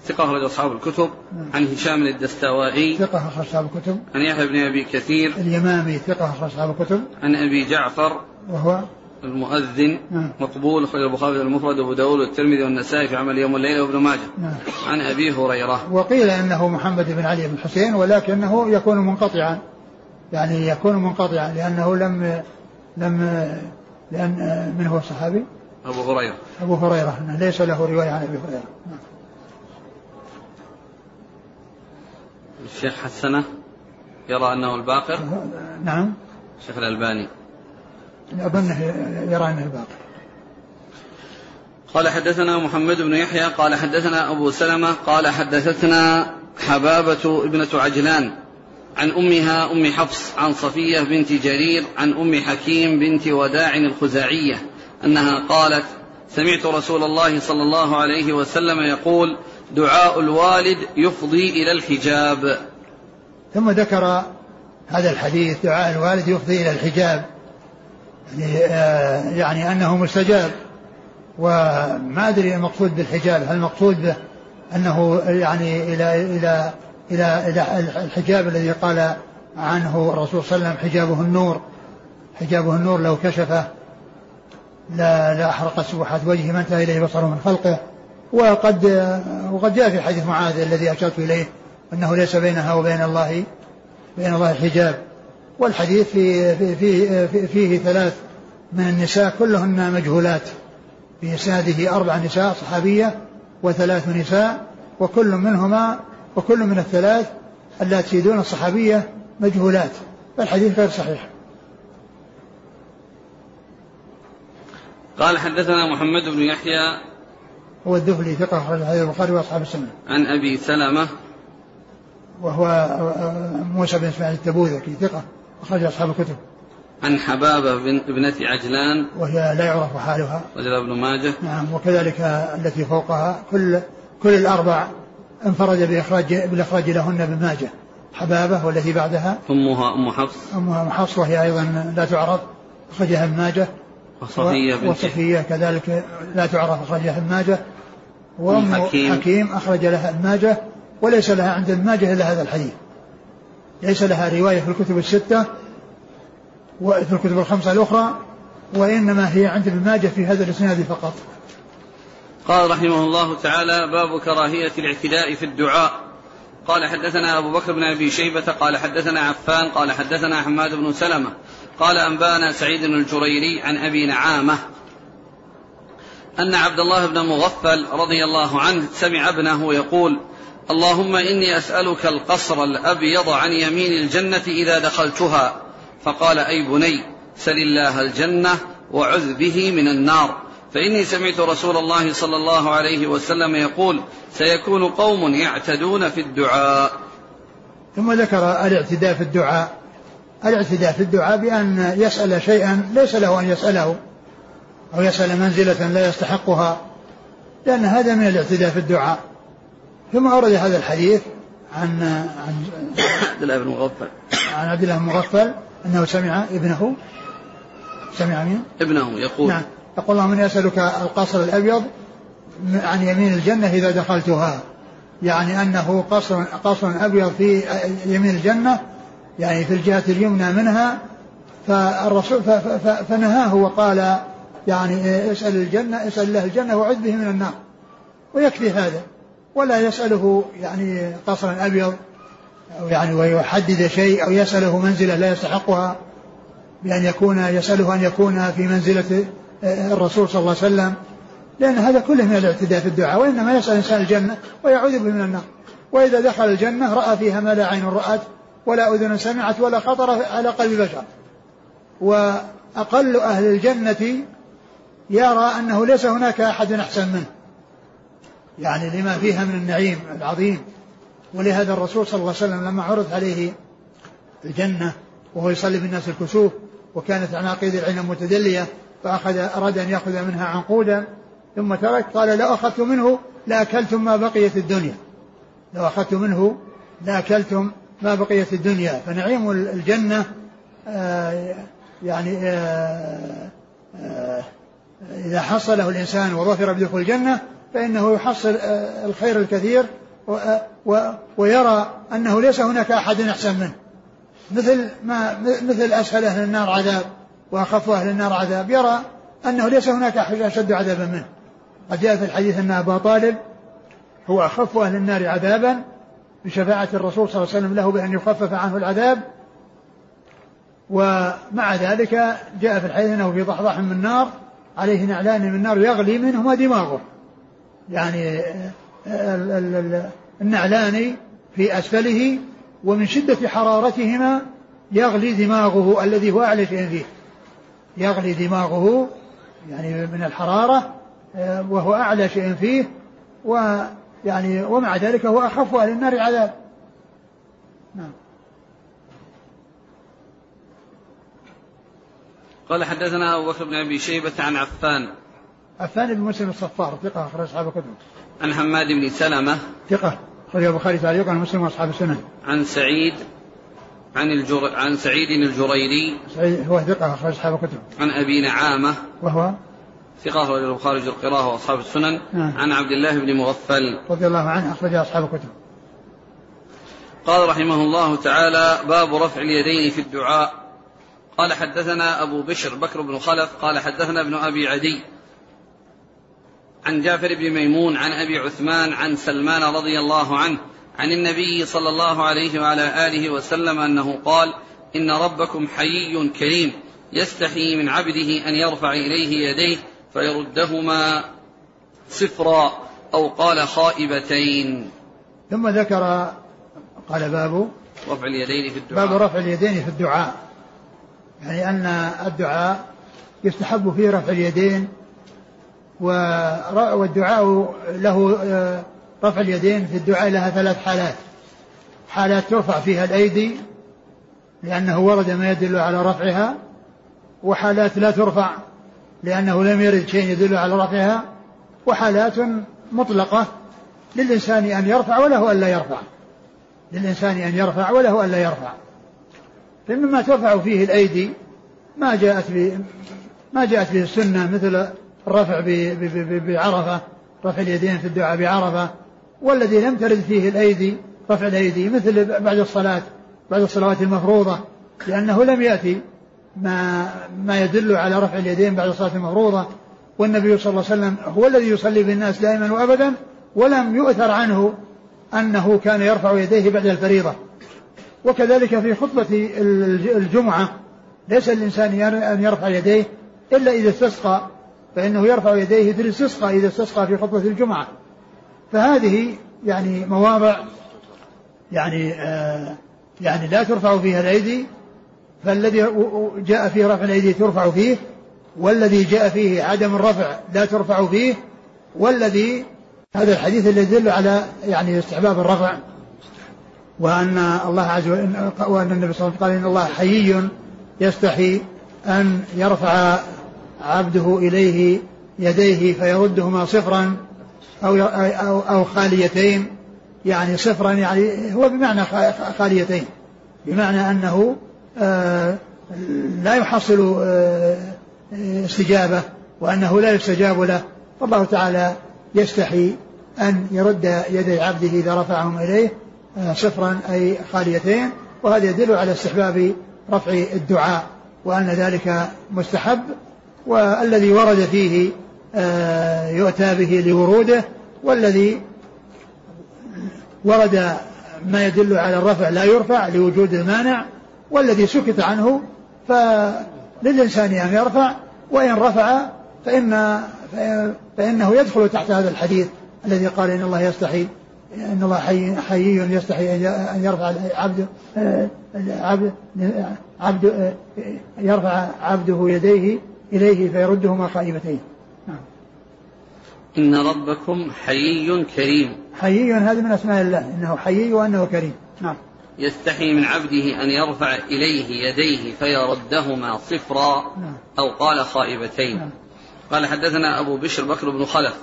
ثقة أخرج أصحاب الكتب. نعم. عن هشام الدستوائي. ثقة أخرج أصحاب الكتب. عن يحيى بن أبي كثير. اليمامي ثقة أخرج أصحاب الكتب. عن أبي جعفر. وهو المؤذن. نعم. مقبول أخرج البخاري المفرد وأبو داود والترمذي والنسائي في عمل يوم الليلة وابن ماجه. نعم. عن أبي هريرة. وقيل أنه محمد بن علي بن الحسين ولكنه يكون منقطعا. يعني يكون منقطعا لأنه لم لم لأن من هو الصحابي؟ أبو هريرة. أبو هريرة. أنه ليس له رواية عن أبي هريرة. نعم. الشيخ حسنة يرى أنه الباقر؟ نعم. الشيخ الألباني. اظنه يرى أنه الباقي قال حدثنا محمد بن يحيى قال حدثنا أبو سلمة قال حدثتنا حبابة ابنة عجلان. عن أمها أم حفص عن صفية بنت جرير عن أم حكيم بنت وداع الخزاعية أنها قالت سمعت رسول الله صلى الله عليه وسلم يقول دعاء الوالد يفضي إلى الحجاب. ثم ذكر هذا الحديث دعاء الوالد يفضي إلى الحجاب. يعني, آه يعني أنه مستجاب. وما أدري المقصود بالحجاب هل المقصود به أنه يعني إلى إلى إلى إلى الحجاب الذي قال عنه الرسول صلى الله عليه وسلم حجابه النور. حجابه النور لو كشفه لا احرقت سبحات وجهه ما انتهى إليه بصره من خلقه. وقد وقد جاء في حديث معاذ الذي أشرت إليه أنه ليس بينها وبين الله بين الله حجاب. والحديث في في في في فيه ثلاث من النساء كلهن مجهولات. في أربع نساء صحابية وثلاث نساء وكل منهما وكل من الثلاث اللاتي دون الصحابية مجهولات فالحديث غير صحيح. قال حدثنا محمد بن يحيى هو الذهلي ثقة أخرج حديث البخاري وأصحاب السنة. عن أبي سلمة وهو موسى بن إسماعيل التبوذكي ثقة أخرج أصحاب الكتب. عن حبابة بن ابنة عجلان وهي لا يعرف حالها. رجل ابن ماجه. نعم وكذلك التي فوقها كل كل الأربع انفرد بإخراج بالإخراج لهن ابن ماجه حبابة والتي بعدها. أمها أم حفص. أمها أم حفص وهي أيضا لا تعرف أخرجها ابن ماجه. وصفية بنت وصفية كذلك لا تعرف أخرجها ابن ماجه. وأم حكيم. حكيم, حكيم أخرج لها ابن ماجه وليس لها عند ابن ماجه إلا هذا الحديث. ليس لها رواية في الكتب الستة وفي الكتب الخمسة الأخرى وإنما هي عند ابن ماجه في هذا الإسناد فقط. قال رحمه الله تعالى باب كراهية الاعتداء في الدعاء. قال حدثنا أبو بكر بن أبي شيبة قال حدثنا عفان قال حدثنا حماد بن سلمة قال أنبانا سعيد الجريري عن أبي نعامة أن عبد الله بن مغفل رضي الله عنه سمع ابنه يقول اللهم إني أسألك القصر الأبيض عن يمين الجنة إذا دخلتها. فقال أي بني سل الله الجنة وعذ به من النار. فإني سمعت رسول الله صلى الله عليه وسلم يقول سيكون قوم يعتدون في الدعاء. ثم ذكر الاعتداء في الدعاء. الاعتداء في الدعاء بأن يسأل شيئا ليس له أن يسأله أو يسأل منزلة لا يستحقها لأن هذا من الاعتداء في الدعاء. ثم أورد هذا الحديث عن عن عبد الله بن مغفل. عن عبد الله المغفل أنه سمع ابنه. سمع مين؟ ابنه يقول نعم. يقول اللهم إني أسألك القصر الأبيض عن يمين الجنة إذا دخلتها. يعني أنه قصر قصر أبيض في يمين الجنة يعني في الجهة اليمنى منها. فالرسول فنهاه وقال يعني اسأل الجنة اسأل الله الجنة وعذ به من النار. ويكفي هذا. ولا يسأله يعني قصرا أبيض أو يعني ويحدد شيء أو يسأله منزلة لا يستحقها. بأن يكون يسأله أن يكون في منزلة الرسول صلى الله عليه وسلم لأن هذا كله من الاعتداء في الدعاء وإنما يسأل الإنسان الجنة ويعوذ به من النار. وإذا دخل الجنة رأى فيها ما لا عين رأت ولا أذن سمعت ولا خطر على قلب بشر. وأقل أهل الجنة يرى أنه ليس هناك أحد أحسن منه. يعني لما فيها من النعيم العظيم. ولهذا الرسول صلى الله عليه وسلم لما عرض عليه الجنة وهو يصلي بالناس الكسوف وكانت عناقيد العنب متدلية فأخذ أراد أن يأخذ منها عنقودا ثم ترك. قال لو أخذت منه لأكلتم ما بقيت الدنيا. لو أخذت منه لأكلتم ما بقيت الدنيا. فنعيم الجنة آه يعني آه آه إذا حصله الإنسان وظفر بدخول الجنة فإنه يحصل آه الخير الكثير و ويرى أنه ليس هناك أحد أحسن منه. مثل ما مثل أسهل أهل النار عذاب. وأخف أهل النار عذاب. يرى أنه ليس هناك أحد أشد عذابا منه. قد جاء في الحديث أن أبا طالب هو أخف أهل النار عذابا بشفاعة الرسول صلى الله عليه وسلم له بأن يخفف عنه العذاب. ومع ذلك جاء في الحديث أنه في ضحضاح من نار عليه نعلان من نار يغلي منهما دماغه. يعني النعلان في أسفله ومن شدة حرارتهما يغلي دماغه الذي هو أعلى شيء فيه. يغلي دماغه يعني من الحرارة آه، وهو أعلى شيء فيه ويعني ومع ذلك هو أخف أهل النار عذاب. نعم. قال حدثنا أبو بكر بن أبي شيبة عن عفان. عفان بن مسلم الصفار ثقة أخرج أصحاب الكتب. عن حماد بن سلمة. ثقة أخرج البخاري تعليقا عن مسلم وأصحاب السنن. عن سعيد عن الجر... عن سعيد الجريري. سعيد هو ثقة أخرج أصحاب الكتب. عن أبي نعامة. وهو؟ ثقة أخرج البخاري القراءة وأصحاب السنن. نعم. عن عبد الله بن مغفل. رضي الله عنه أخرج أصحاب الكتب. قال رحمه الله تعالى باب رفع اليدين في الدعاء. قال حدثنا أبو بشر بكر بن خلف قال حدثنا ابن أبي عدي. عن جعفر بن ميمون عن أبي عثمان عن سلمان رضي الله عنه. عن النبي صلى الله عليه وعلى آله وسلم أنه قال إن ربكم حيي كريم يستحي من عبده أن يرفع إليه يديه فيردهما صفرا أو قال خائبتين. ثم ذكر قال باب رفع اليدين في الدعاء. باب رفع اليدين في الدعاء. يعني أن الدعاء يستحب فيه رفع اليدين والدعاء له آه، رفع اليدين في الدعاء لها ثلاث حالات. حالات ترفع فيها الأيدي لأنه ورد ما يدل على رفعها وحالات لا ترفع لأنه لم يرد شيء يدل على رفعها وحالات مطلقة للإنسان أن يرفع وله أن لا يرفع. للإنسان أن يرفع وله أن لا يرفع. فمما ترفع فيه الأيدي ما جاءت به ما جاءت به السنة مثل الرفع بعرفة رفع اليدين في الدعاء بعرفة والذي لم ترد فيه الأيدي رفع الأيدي مثل بعد الصلاة بعد الصلوات المفروضة لأنه لم يأتي ما ما يدل على رفع اليدين بعد الصلاة المفروضة. والنبي صلى الله عليه وسلم هو الذي يصلي بالناس دائما وأبدا ولم يؤثر عنه أنه كان يرفع يديه بعد الفريضة. وكذلك في خطبة الجمعة ليس الإنسان أن يرفع يديه إلا إذا استسقى فإنه يرفع يديه في الاستسقاء إذا استسقى في خطبة الجمعة. فهذه يعني مواضع يعني آه يعني لا ترفع فيها الأيدي فالذي جاء فيه رفع الأيدي ترفع فيه والذي جاء فيه عدم الرفع لا ترفع فيه والذي هذا الحديث الذي يدل على يعني استحباب الرفع وأن الله عز وجل وأن النبي صلى الله عليه وسلم قال إن الله حيي يستحي أن يرفع عبده إليه يديه فيردهما صفرا أو أو أو خاليتين يعني صفرا يعني هو بمعنى خاليتين. بمعنى أنه آه، لا يحصل آه، استجابة وأنه لا يستجاب له. والله تعالى يستحي أن يرد يدي عبده إذا رفعهم إليه آه، صفرا أي خاليتين. وهذا يدل على استحباب رفع الدعاء وأن ذلك مستحب. والذي ورد فيه يؤتى به لوروده والذي ورد ما يدل على الرفع لا يرفع لوجود المانع والذي سكت عنه فللإنسان أن يرفع وإن رفع فإن فإنه يدخل تحت هذا الحديث الذي قال إن الله يستحي إن الله حي حيي يستحي أن يرفع عبد عبد عبد يرفع عبده يديه إليه فيردهما خائبتين. إن ربكم حيي كريم. حيي هذا من أسماء الله إنه حيي وأنه كريم. نعم. يستحي من عبده أن يرفع إليه يديه فيردهما صفرا نعم. أو قال خائبتين. نعم. قال حدثنا أبو بشر بكر بن خلف.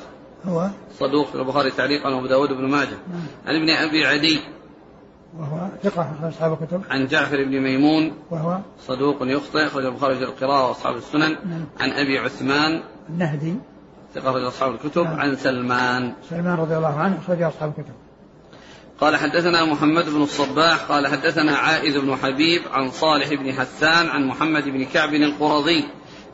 هو؟ صدوق في البخاري تعليقا وأبو داود بن ماجه. نعم. عن ابن أبي عدي. وهو ثقة أصحاب الكتب. عن جعفر بن ميمون. وهو؟ صدوق يخطئ أخرج البخاري في القراءة وأصحاب السنن. نعم. عن أبي عثمان. النهدي. أخرج أصحاب الكتب نعم. عن سلمان سلمان رضي الله عنه أخرج أصحاب الكتب قال حدثنا محمد بن الصباح قال حدثنا عائذ بن حبيب عن صالح بن حسان عن محمد بن كعب القرظي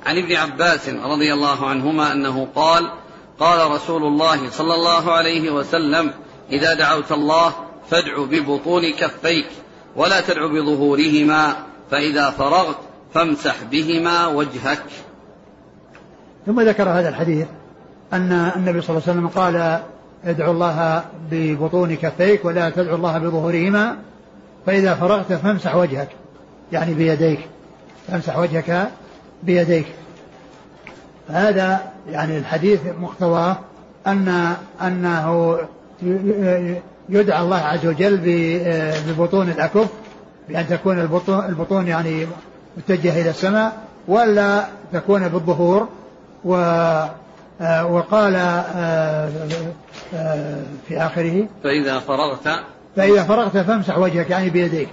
عن ابن عباس رضي الله عنهما أنه قال قال رسول الله صلى الله عليه وسلم إذا دعوت الله فادع ببطون كفيك ولا تدع بظهورهما فإذا فرغت فامسح بهما وجهك ثم ذكر هذا الحديث أن النبي صلى الله عليه وسلم قال ادعو الله ببطون كفيك ولا تدعو الله بظهورهما فإذا فرغت فامسح وجهك يعني بيديك فامسح وجهك بيديك. هذا يعني الحديث مقتضاه أن أنه يدعى الله عز وجل ببطون الأكف بأن تكون البطون, يعني متجهة إلى السماء ولا تكون بالظهور و وقال آه، آه، في آخره فإذا فرغت فإذا فرغت فامسح وجهك يعني بيديك.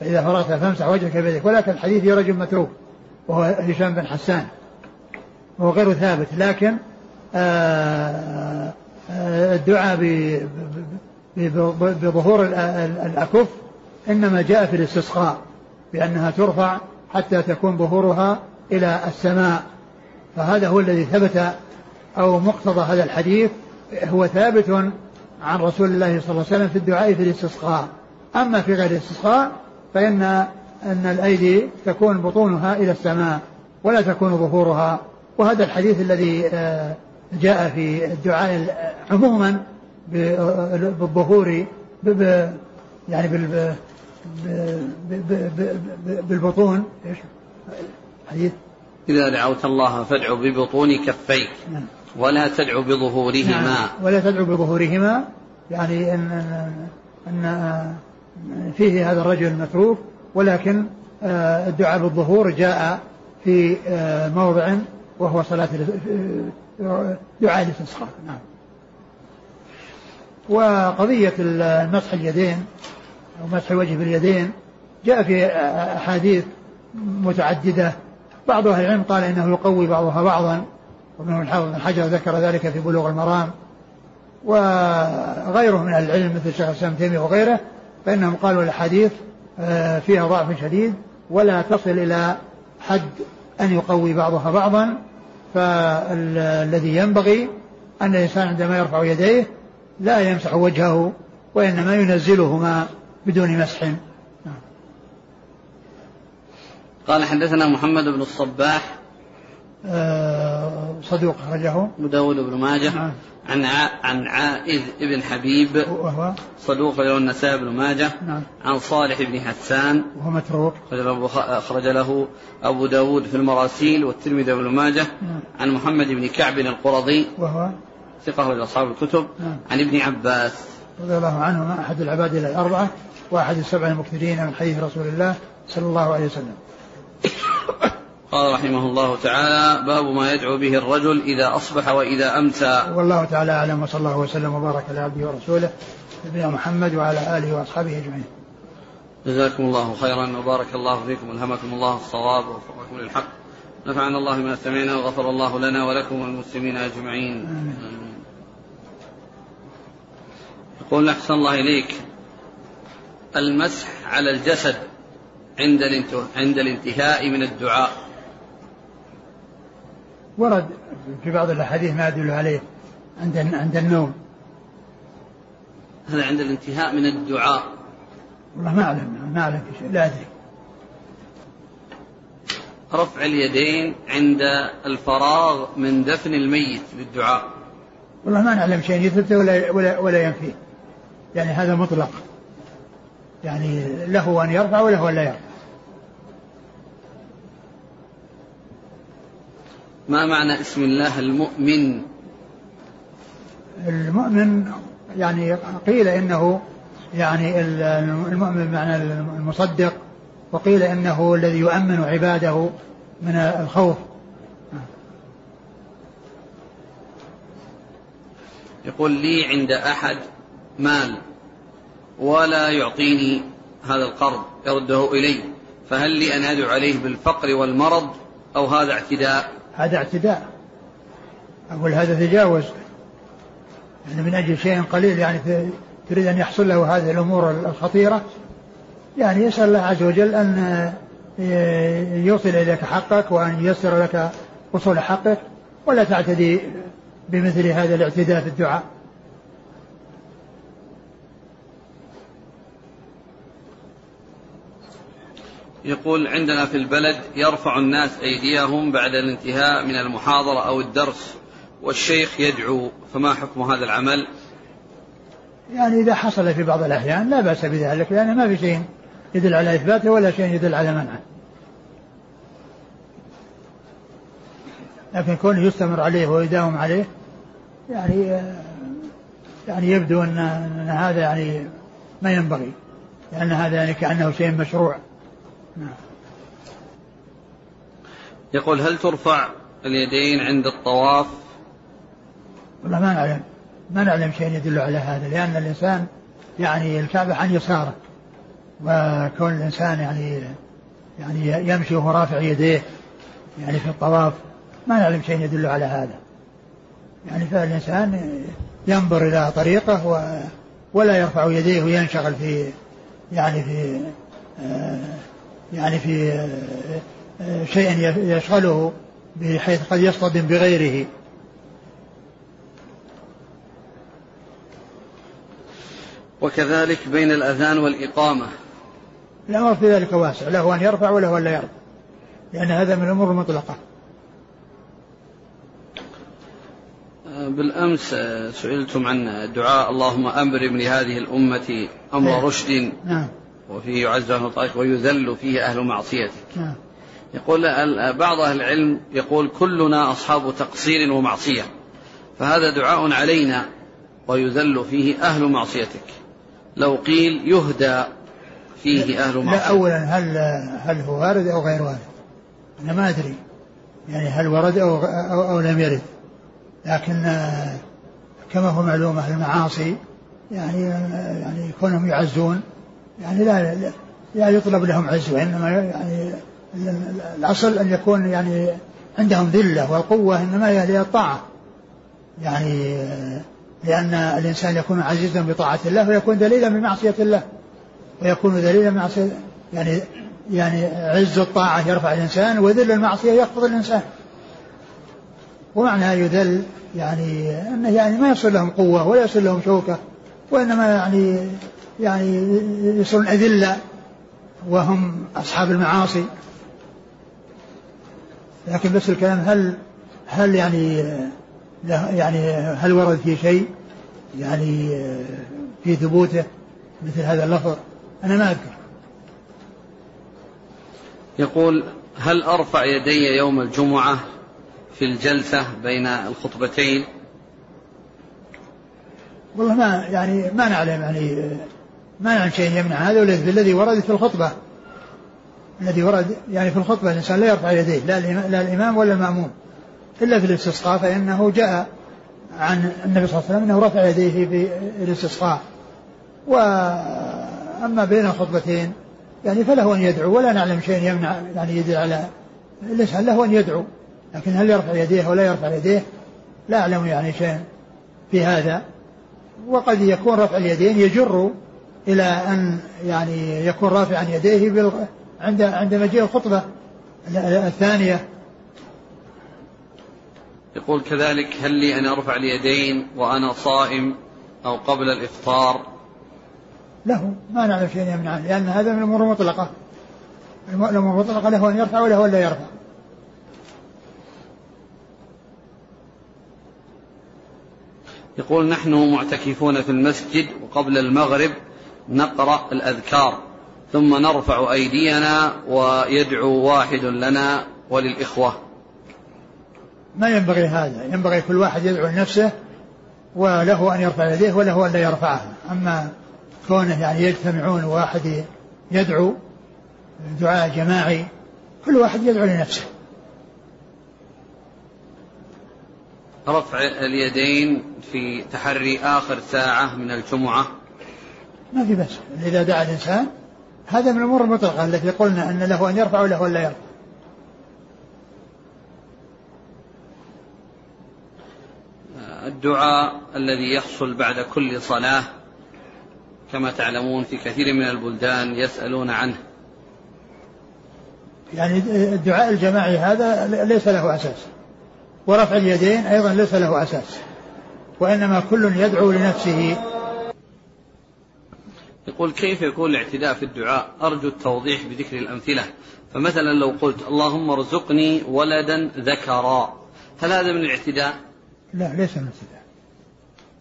فإذا فرغت فامسح وجهك بيديك. ولكن الحديث في رجل متروك وهو هشام بن حسان وهو غير ثابت. لكن الدعاء بظهور الأكف إنما جاء في الاستسقاء بأنها ترفع حتى تكون ظهورها إلى السماء. فهذا هو الذي ثبت أو مقتضى هذا الحديث هو ثابت عن رسول الله صلى الله عليه وسلم في الدعاء في الاستسقاء. أما في غير الاستسقاء فإن أن الأيدي تكون بطونها إلى السماء ولا تكون ظهورها. وهذا الحديث الذي آه، جاء في الدعاء عموما بالظهور يعني بالبطون. إيش؟ حديث. إذا دعوت الله فادعو ببطون كفيك. نعم. ولا تدعو بظهورهما. نعم. ولا تدعو بظهورهما يعني أن, أن, أن فيه هذا الرجل المتروك ولكن آه، الدعاء بالظهور جاء في آه، موضع وهو صلاة دعاء الاستسقاء. نعم. وقضية المسح اليدين أو مسح الوجه باليدين جاء في أحاديث متعددة. بعض أهل العلم قال إنه يقوي بعضها بعضا. ومنهم الحافظ بن حجر ذكر ذلك في بلوغ المرام وغيره من أهل العلم مثل الشيخ الإسلام تيمية وغيره فإنهم قالوا الأحاديث آه، فيها ضعف شديد ولا تصل إلى حد أن يقوي بعضها بعضا فالذي ينبغي أن الإنسان عندما يرفع يديه لا يمسح وجهه وإنما ينزلهما بدون مسح. قال حدثنا محمد بن الصباح صدوق أخرجه أبو داود بن ماجه نعم. عن عن عائذ بن حبيب وهو صدوق له النسائي بن ماجه نعم. عن صالح بن حسان وهو متروك أخرج له أبو داود في المراسيل والترمذي بن ماجه نعم. عن محمد بن كعب القرظي وهو ثقة أخرج أصحاب الكتب نعم. عن ابن عباس رضي الله عنهما أحد العباد الأربعة وأحد السبع المكثرين من حديث رسول الله صلى الله عليه وسلم قال رحمه الله تعالى باب ما يدعو به الرجل إذا أصبح وإذا أمسى. والله تعالى أعلم وصلى الله وسلم وبارك على عبده ورسوله نبينا محمد وعلى آله وأصحابه أجمعين. جزاكم الله خيرا وبارك الله فيكم ألهمكم الله الصواب ووفقكم للحق. نفعنا الله ما سمعنا وغفر الله لنا ولكم والمسلمين أجمعين. آمين. يقول أحسن الله إليك. المسح على الجسد عند عند الانتهاء من الدعاء. ورد في بعض الأحاديث ما يدل عليه عند عند النوم. هذا عند الانتهاء من الدعاء. والله ما أعلم ما أعلم في شيء لا أدري. رفع اليدين عند الفراغ من دفن الميت للدعاء والله ما نعلم شيء يثبت ولا ولا ولا ينفيه يعني هذا مطلق. يعني له أن يرفع وله أن لا يرفع. ما معنى اسم الله المؤمن؟ المؤمن يعني قيل إنه يعني المؤمن بمعنى المصدق وقيل إنه الذي يؤمن عباده من الخوف. يقول لي عند أحد مال ولا يعطيني هذا القرض يرده إلي فهل لي أن أدعو عليه بالفقر والمرض أو هذا اعتداء؟ هذا اعتداء. أقول هذا تجاوز. يعني من أجل شيء قليل يعني تريد أن يحصل له هذه الأمور الخطيرة يعني يسأل الله عز وجل أن يوصل إليك حقك وأن ييسر لك وصول حقك ولا تعتدي بمثل هذا الاعتداء في الدعاء. يقول عندنا في البلد يرفع الناس أيديهم بعد الانتهاء من المحاضرة أو الدرس والشيخ يدعو فما حكم هذا العمل يعني إذا حصل في بعض الأحيان لا بأس بذلك لأن ما في شيء يدل على إثباته ولا شيء يدل على منعه لكن كونه يستمر عليه ويداوم عليه يعني يعني يبدو أن, أن هذا يعني ما ينبغي لأن هذا يعني كأنه شيء مشروع. يقول هل ترفع اليدين عند الطواف؟ والله ما نعلم. ما نعلم شيء يدل على هذا لأن الإنسان يعني الكعبة عن يساره. وكون الإنسان يعني يعني يمشي وهو رافع يديه يعني في الطواف ما نعلم شيء يدل على هذا. يعني فالإنسان ينظر إلى طريقه و ولا يرفع يديه وينشغل في يعني في آه، يعني في آه، شيء يشغله بحيث قد يصطدم بغيره. وكذلك بين الأذان والإقامة. الأمر في ذلك واسع له أن يرفع وله أن لا يرفع لأن هذا من الأمور المطلقة. بالأمس سئلتم عن دعاء اللهم أمرم لهذه الأمة أمر نعم. رشد. نعم. وفيه يعز أهل طائف ويذل فيه أهل معصيتك نعم. يقول بعض أهل العلم يقول كلنا أصحاب تقصير ومعصية. فهذا دعاء علينا ويذل فيه أهل معصيتك. لو قيل يهدى فيه أهل معصيتك. لا أولا هل هل هو وارد أو غير وارد؟ أنا ما أدري. يعني هل ورد أو, أو, أو لم يرد. لكن كما هو معلوم أهل المعاصي يعني يعني كونهم يعزون يعني لا لا يطلب لهم عز وإنما يعني الأصل أن يكون يعني عندهم ذلة والقوة إنما هي الطاعة يعني لأن الإنسان يكون عزيزا بطاعة الله ويكون دليلا بمعصية الله ويكون دليلا بمعصية يعني يعني عز الطاعة يرفع الإنسان وذل المعصية يخفض الإنسان. ومعنى يذل يعني أنه يعني ما يصل لهم قوة ولا يصل لهم شوكة وإنما يعني يعني يصيرون أذلة وهم أصحاب المعاصي. لكن بس الكلام هل هل يعني يعني هل ورد في شيء يعني في ثبوته مثل هذا اللفظ؟ أنا ما أذكر. يقول هل أرفع يدي يوم الجمعة في الجلسة بين الخطبتين؟ والله ما يعني ما نعلم يعني ما نعلم شيء يمنع. هذا الذي ورد في الخطبة. الذي ورد يعني في الخطبة الإنسان لا يرفع يديه لا, لا الإمام ولا المأموم إلا في الاستسقاء فإنه جاء عن النبي صلى الله عليه وسلم أنه رفع يديه في الاستسقاء. وأما بين الخطبتين يعني فله أن يدعو ولا نعلم شيء يمنع يعني يدل على الإنسان له أن يدعو لكن هل يرفع يديه ولا يرفع يديه؟ لا أعلم يعني شيء في هذا. وقد يكون رفع اليدين يجر إلى أن يعني يكون رافعا يديه بال... عند عند مجيء الخطبة الثانية. يقول كذلك هل لي أن أرفع اليدين وأنا صائم أو قبل الإفطار؟ له ما نعلم شيء يمنع لأن هذا من الأمور المطلقة. الأمور المطلقة له أن يرفع وله أن لا يرفع. يقول نحن معتكفون في المسجد وقبل المغرب نقرأ الأذكار ثم نرفع أيدينا ويدعو واحد لنا وللإخوة. ما ينبغي هذا ينبغي كل واحد يدعو لنفسه وله أن يرفع يديه وله أن لا يرفعها أما كونه يعني يجتمعون واحد يدعو دعاء جماعي كل واحد يدعو لنفسه. رفع اليدين في تحري آخر ساعة من الجمعة. ما في بس إذا دعا الإنسان هذا من الأمور المطلقة التي قلنا أن له أن يرفع وله أن لا يرفع. الدعاء الذي يحصل بعد كل صلاة كما تعلمون في كثير من البلدان يسألون عنه. يعني الدعاء الجماعي هذا ليس له أساس. ورفع اليدين أيضا ليس له أساس. وإنما كل يدعو لنفسه. يقول كيف يكون الاعتداء في الدعاء؟ أرجو التوضيح بذكر الأمثلة. فمثلا لو قلت اللهم ارزقني ولدا ذكرا هل هذا من الاعتداء؟ لا ليس من الاعتداء.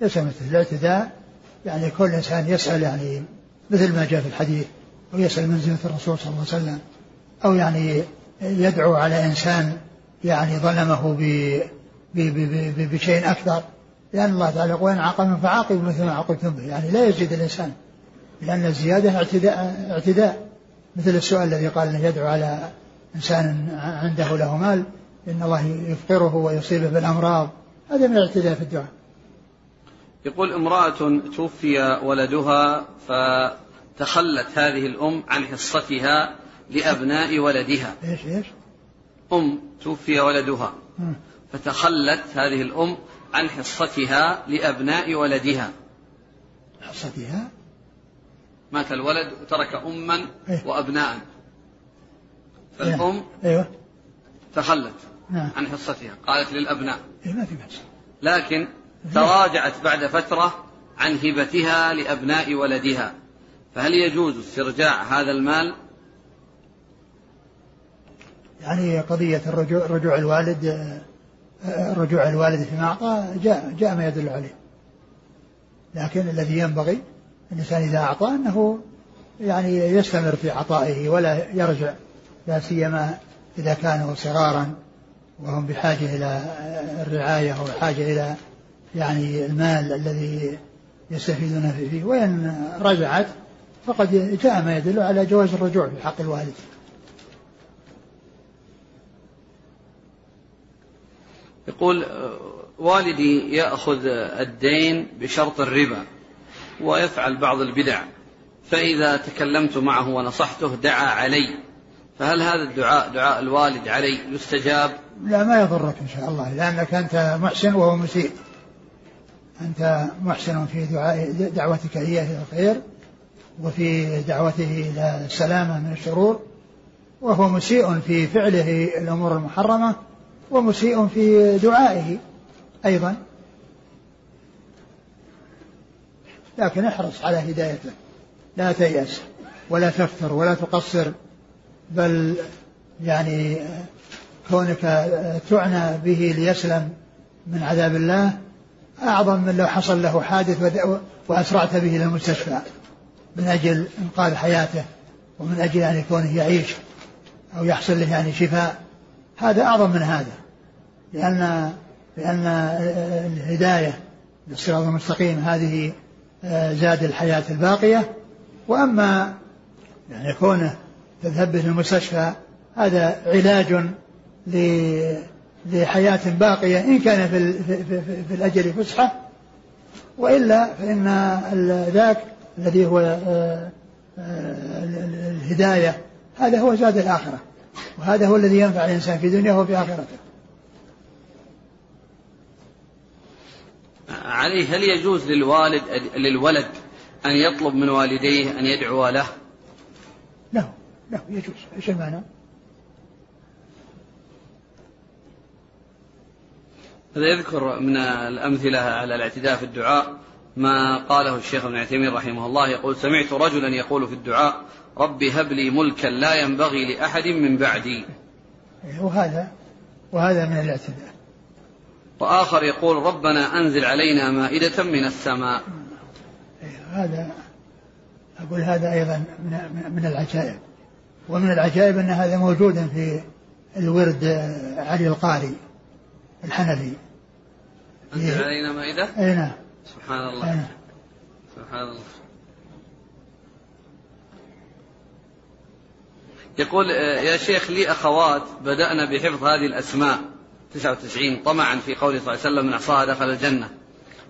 ليس من الاعتداء. يعني كل إنسان يسأل يعني مثل ما جاء في الحديث ويسأل منزلة الرسول صلى الله عليه وسلم أو يعني يدعو على إنسان يعني ظلمه بشيء أكثر لأن الله تعالى يقول إن عاقبتم فعاقبوا مثل ما عاقبتم به. يعني لا يزيد الإنسان لأن الزيادة اعتداء اعتداء. مثل السؤال الذي قال أنه يدعو على إنسان عنده له مال إن الله يفقره ويصيبه بالأمراض. هذا من الاعتداء في الدعاء. يقول امرأة توفي ولدها فتخلت هذه الأم عن حصتها لأبناء ولدها. إيش إيش؟ أم توفي ولدها. فتخلت هذه الأم عن حصتها لأبناء ولدها. حصتها؟ مات الولد وترك أما إيه؟ وأبناء. فالأم أيوة. تخلت نعم. عن حصتها قالت للأبناء. إيه ما في بأس. لكن تراجعت بعد فترة عن هبتها لأبناء ولدها. فهل يجوز استرجاع هذا المال؟ يعني قضية الرجوع رجوع الوالد رجوع الوالد فيما أعطى جاء جاء ما يدل عليه. لكن الذي ينبغي الإنسان إذا أعطى أنه يعني يستمر في عطائه ولا يرجع لا سيما إذا كانوا صغارا وهم بحاجة إلى الرعاية وحاجة إلى يعني المال الذي يستفيدون فيه. وإن رجعت فقد جاء ما يدل على جواز الرجوع في حق الوالد. يقول والدي يأخذ الدين بشرط الربا. ويفعل بعض البدع. فإذا تكلمت معه ونصحته دعا علي. فهل هذا الدعاء دعاء الوالد علي يستجاب؟ لا ما يضرك إن شاء الله لأنك أنت محسن وهو مسيء. أنت محسن في دعاء دعوتك إياه إلى الخير وفي دعوته إلى السلامة من الشرور وهو مسيء في فعله الأمور المحرمة ومسيء في دعائه أيضا. لكن احرص على هدايته. لا تيأس ولا تفتر ولا تقصر بل يعني كونك تعنى به ليسلم من عذاب الله أعظم من لو حصل له حادث وأسرعت به إلى المستشفى من أجل إنقاذ حياته ومن أجل أن يكونه يعيش أو يحصل له يعني شفاء. هذا أعظم من هذا لأن لأن الهداية للصراط المستقيم هذه زاد الحياة الباقية. وأما يعني كونه تذهب به المستشفى هذا علاج لحياة باقية إن كان في, في, في, في الأجل فسحة. وإلا فإن ذاك الذي هو آه، آه، الهداية هذا هو زاد الآخرة. وهذا هو الذي ينفع الإنسان في دنياه وفي آخرته. عليه هل يجوز للوالد للولد أن يطلب من والديه أن يدعو له؟ لا لا يجوز إيش المعنى؟ هذا يذكر من الأمثلة على الاعتداء في الدعاء ما قاله الشيخ ابن عثيمين رحمه الله يقول سمعت رجلا يقول في الدعاء ربي هب لي ملكا لا ينبغي لأحد من بعدي وهذا وهذا من الاعتداء وآخر يقول ربنا أنزل علينا مائدة من السماء. هذا أقول هذا أيضا من العجائب. ومن العجائب أن هذا موجود في الورد علي القاري الحنفي. أنزل علينا مائدة؟ أي نعم. سبحان الله. نعم. سبحان الله. يقول يا شيخ لي أخوات بدأنا بحفظ هذه الأسماء. 99 طمعا في قوله صلى الله عليه وسلم من أحصاها دخل الجنة.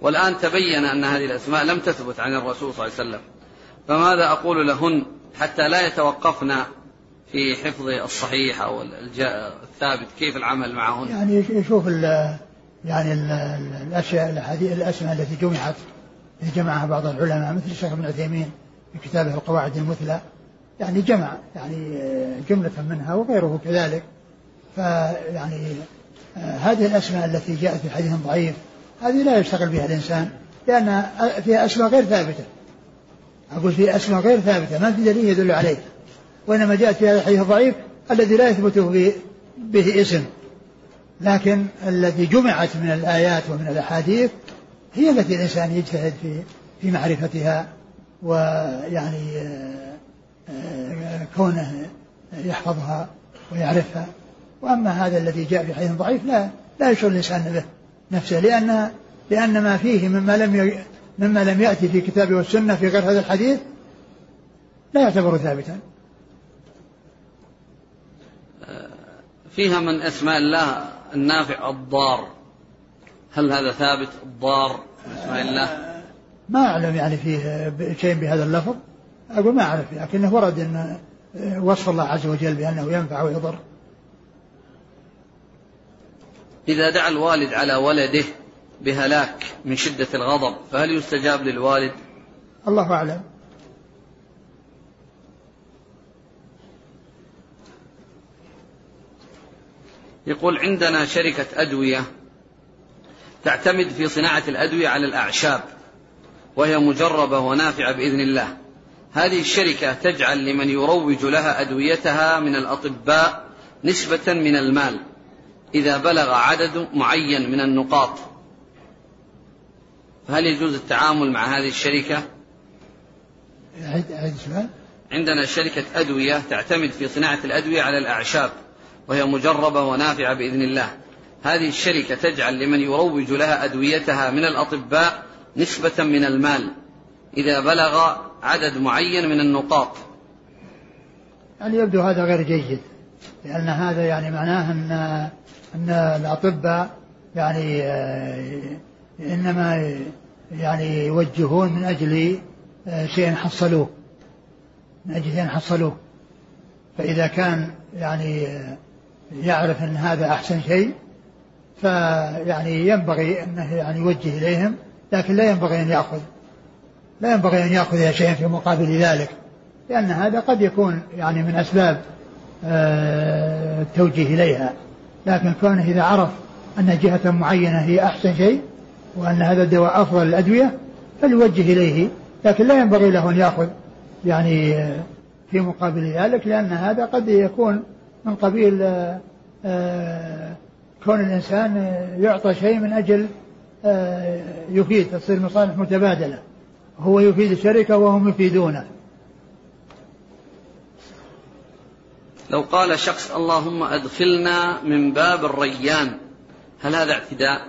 والآن تبين أن هذه الأسماء لم تثبت عن الرسول صلى الله عليه وسلم. فماذا أقول لهن حتى لا يتوقفن في حفظ الصحيح أو الثابت كيف العمل معهن؟ يعني يشوف ال يعني ال الأشياء الأسماء التي جمعت جمعها بعض العلماء مثل الشيخ ابن عثيمين في كتابه القواعد المثلى. يعني جمع يعني جملة منها وغيره كذلك. فيعني هذه الأسماء التي جاءت في حديث ضعيف هذه لا يشتغل بها الإنسان لأن فيها أسماء غير ثابتة. أقول فيها أسماء غير ثابتة ما في دليل يدل عليه وإنما جاءت في هذا الحديث الضعيف الذي لا يثبت به اسم. لكن الذي جمعت من الآيات ومن الأحاديث هي التي الإنسان يجتهد في في معرفتها ويعني آه، آه، كونه يحفظها ويعرفها. وأما هذا الذي جاء في حديث ضعيف لا لا يشغل الإنسان به نفسه لأن لأن ما فيه مما لم مما لم يأتي في كتاب والسنة في غير هذا الحديث لا يعتبر ثابتا. فيها من أسماء الله النافع الضار. هل هذا ثابت؟ الضار أسماء الله؟ ما أعلم يعني فيه شيء بهذا اللفظ. أقول ما أعرف لكنه ورد أن وصف الله عز وجل بأنه ينفع ويضر. إذا دعا الوالد على ولده بهلاك من شدة الغضب فهل يستجاب للوالد؟ الله أعلم. يقول عندنا شركة أدوية تعتمد في صناعة الأدوية على الأعشاب وهي مجربة ونافعة بإذن الله. هذه الشركة تجعل لمن يروج لها أدويتها من الأطباء نسبة من المال. إذا بلغ عدد معين من النقاط. فهل يجوز التعامل مع هذه الشركة؟ عندنا شركة أدوية تعتمد في صناعة الأدوية على الأعشاب وهي مجربة ونافعة بإذن الله. هذه الشركة تجعل لمن يروج لها أدويتها من الأطباء نسبة من المال إذا بلغ عدد معين من النقاط. يعني يبدو هذا غير جيد؟ لأن هذا يعني معناه أن أن الأطباء يعني آه، إنما يعني يوجهون من أجل آه، شيء حصلوه من أجل شيء حصلوه. فإذا كان يعني آه، يعرف أن هذا أحسن شيء فيعني ينبغي أنه يعني يوجه إليهم لكن لا ينبغي أن يأخذ لا ينبغي أن يأخذ شيئا في مقابل ذلك لأن هذا قد يكون يعني من أسباب التوجيه إليها. لكن كونه إذا عرف أن جهة معينة هي أحسن شيء وأن هذا الدواء أفضل الأدوية فليوجه إليه. لكن لا ينبغي له أن يأخذ يعني آه، في مقابل ذلك لأن هذا قد يكون من قبيل آه، آه، كون الإنسان يعطى شيء من أجل آه، يفيد تصير مصالح متبادلة. هو يفيد الشركة وهم يفيدونه. لو قال شخص اللهم أدخلنا من باب الريان هل هذا اعتداء؟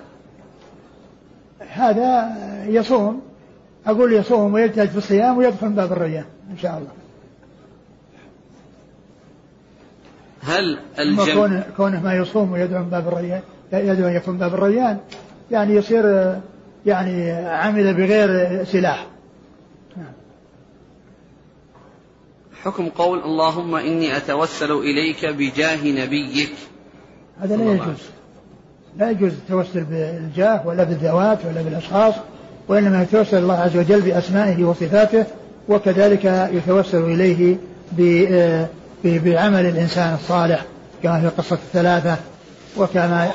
هذا يصوم أقول يصوم ويجتهد في الصيام ويدخل من باب الريان إن شاء الله. هل الجمع كونه, كونه ما يصوم ويدعو من باب الريان يدعو يكون باب الريان يعني يصير يعني عمل بغير سلاح. حكم قول اللهم إني أتوسل إليك بجاه نبيك. هذا لا يجوز. لا يجوز التوسل بالجاه ولا بالذوات ولا بالأشخاص وإنما يتوسل الله عز وجل بأسمائه وصفاته وكذلك يتوسل إليه بعمل الإنسان الصالح كما في قصة الثلاثة وكما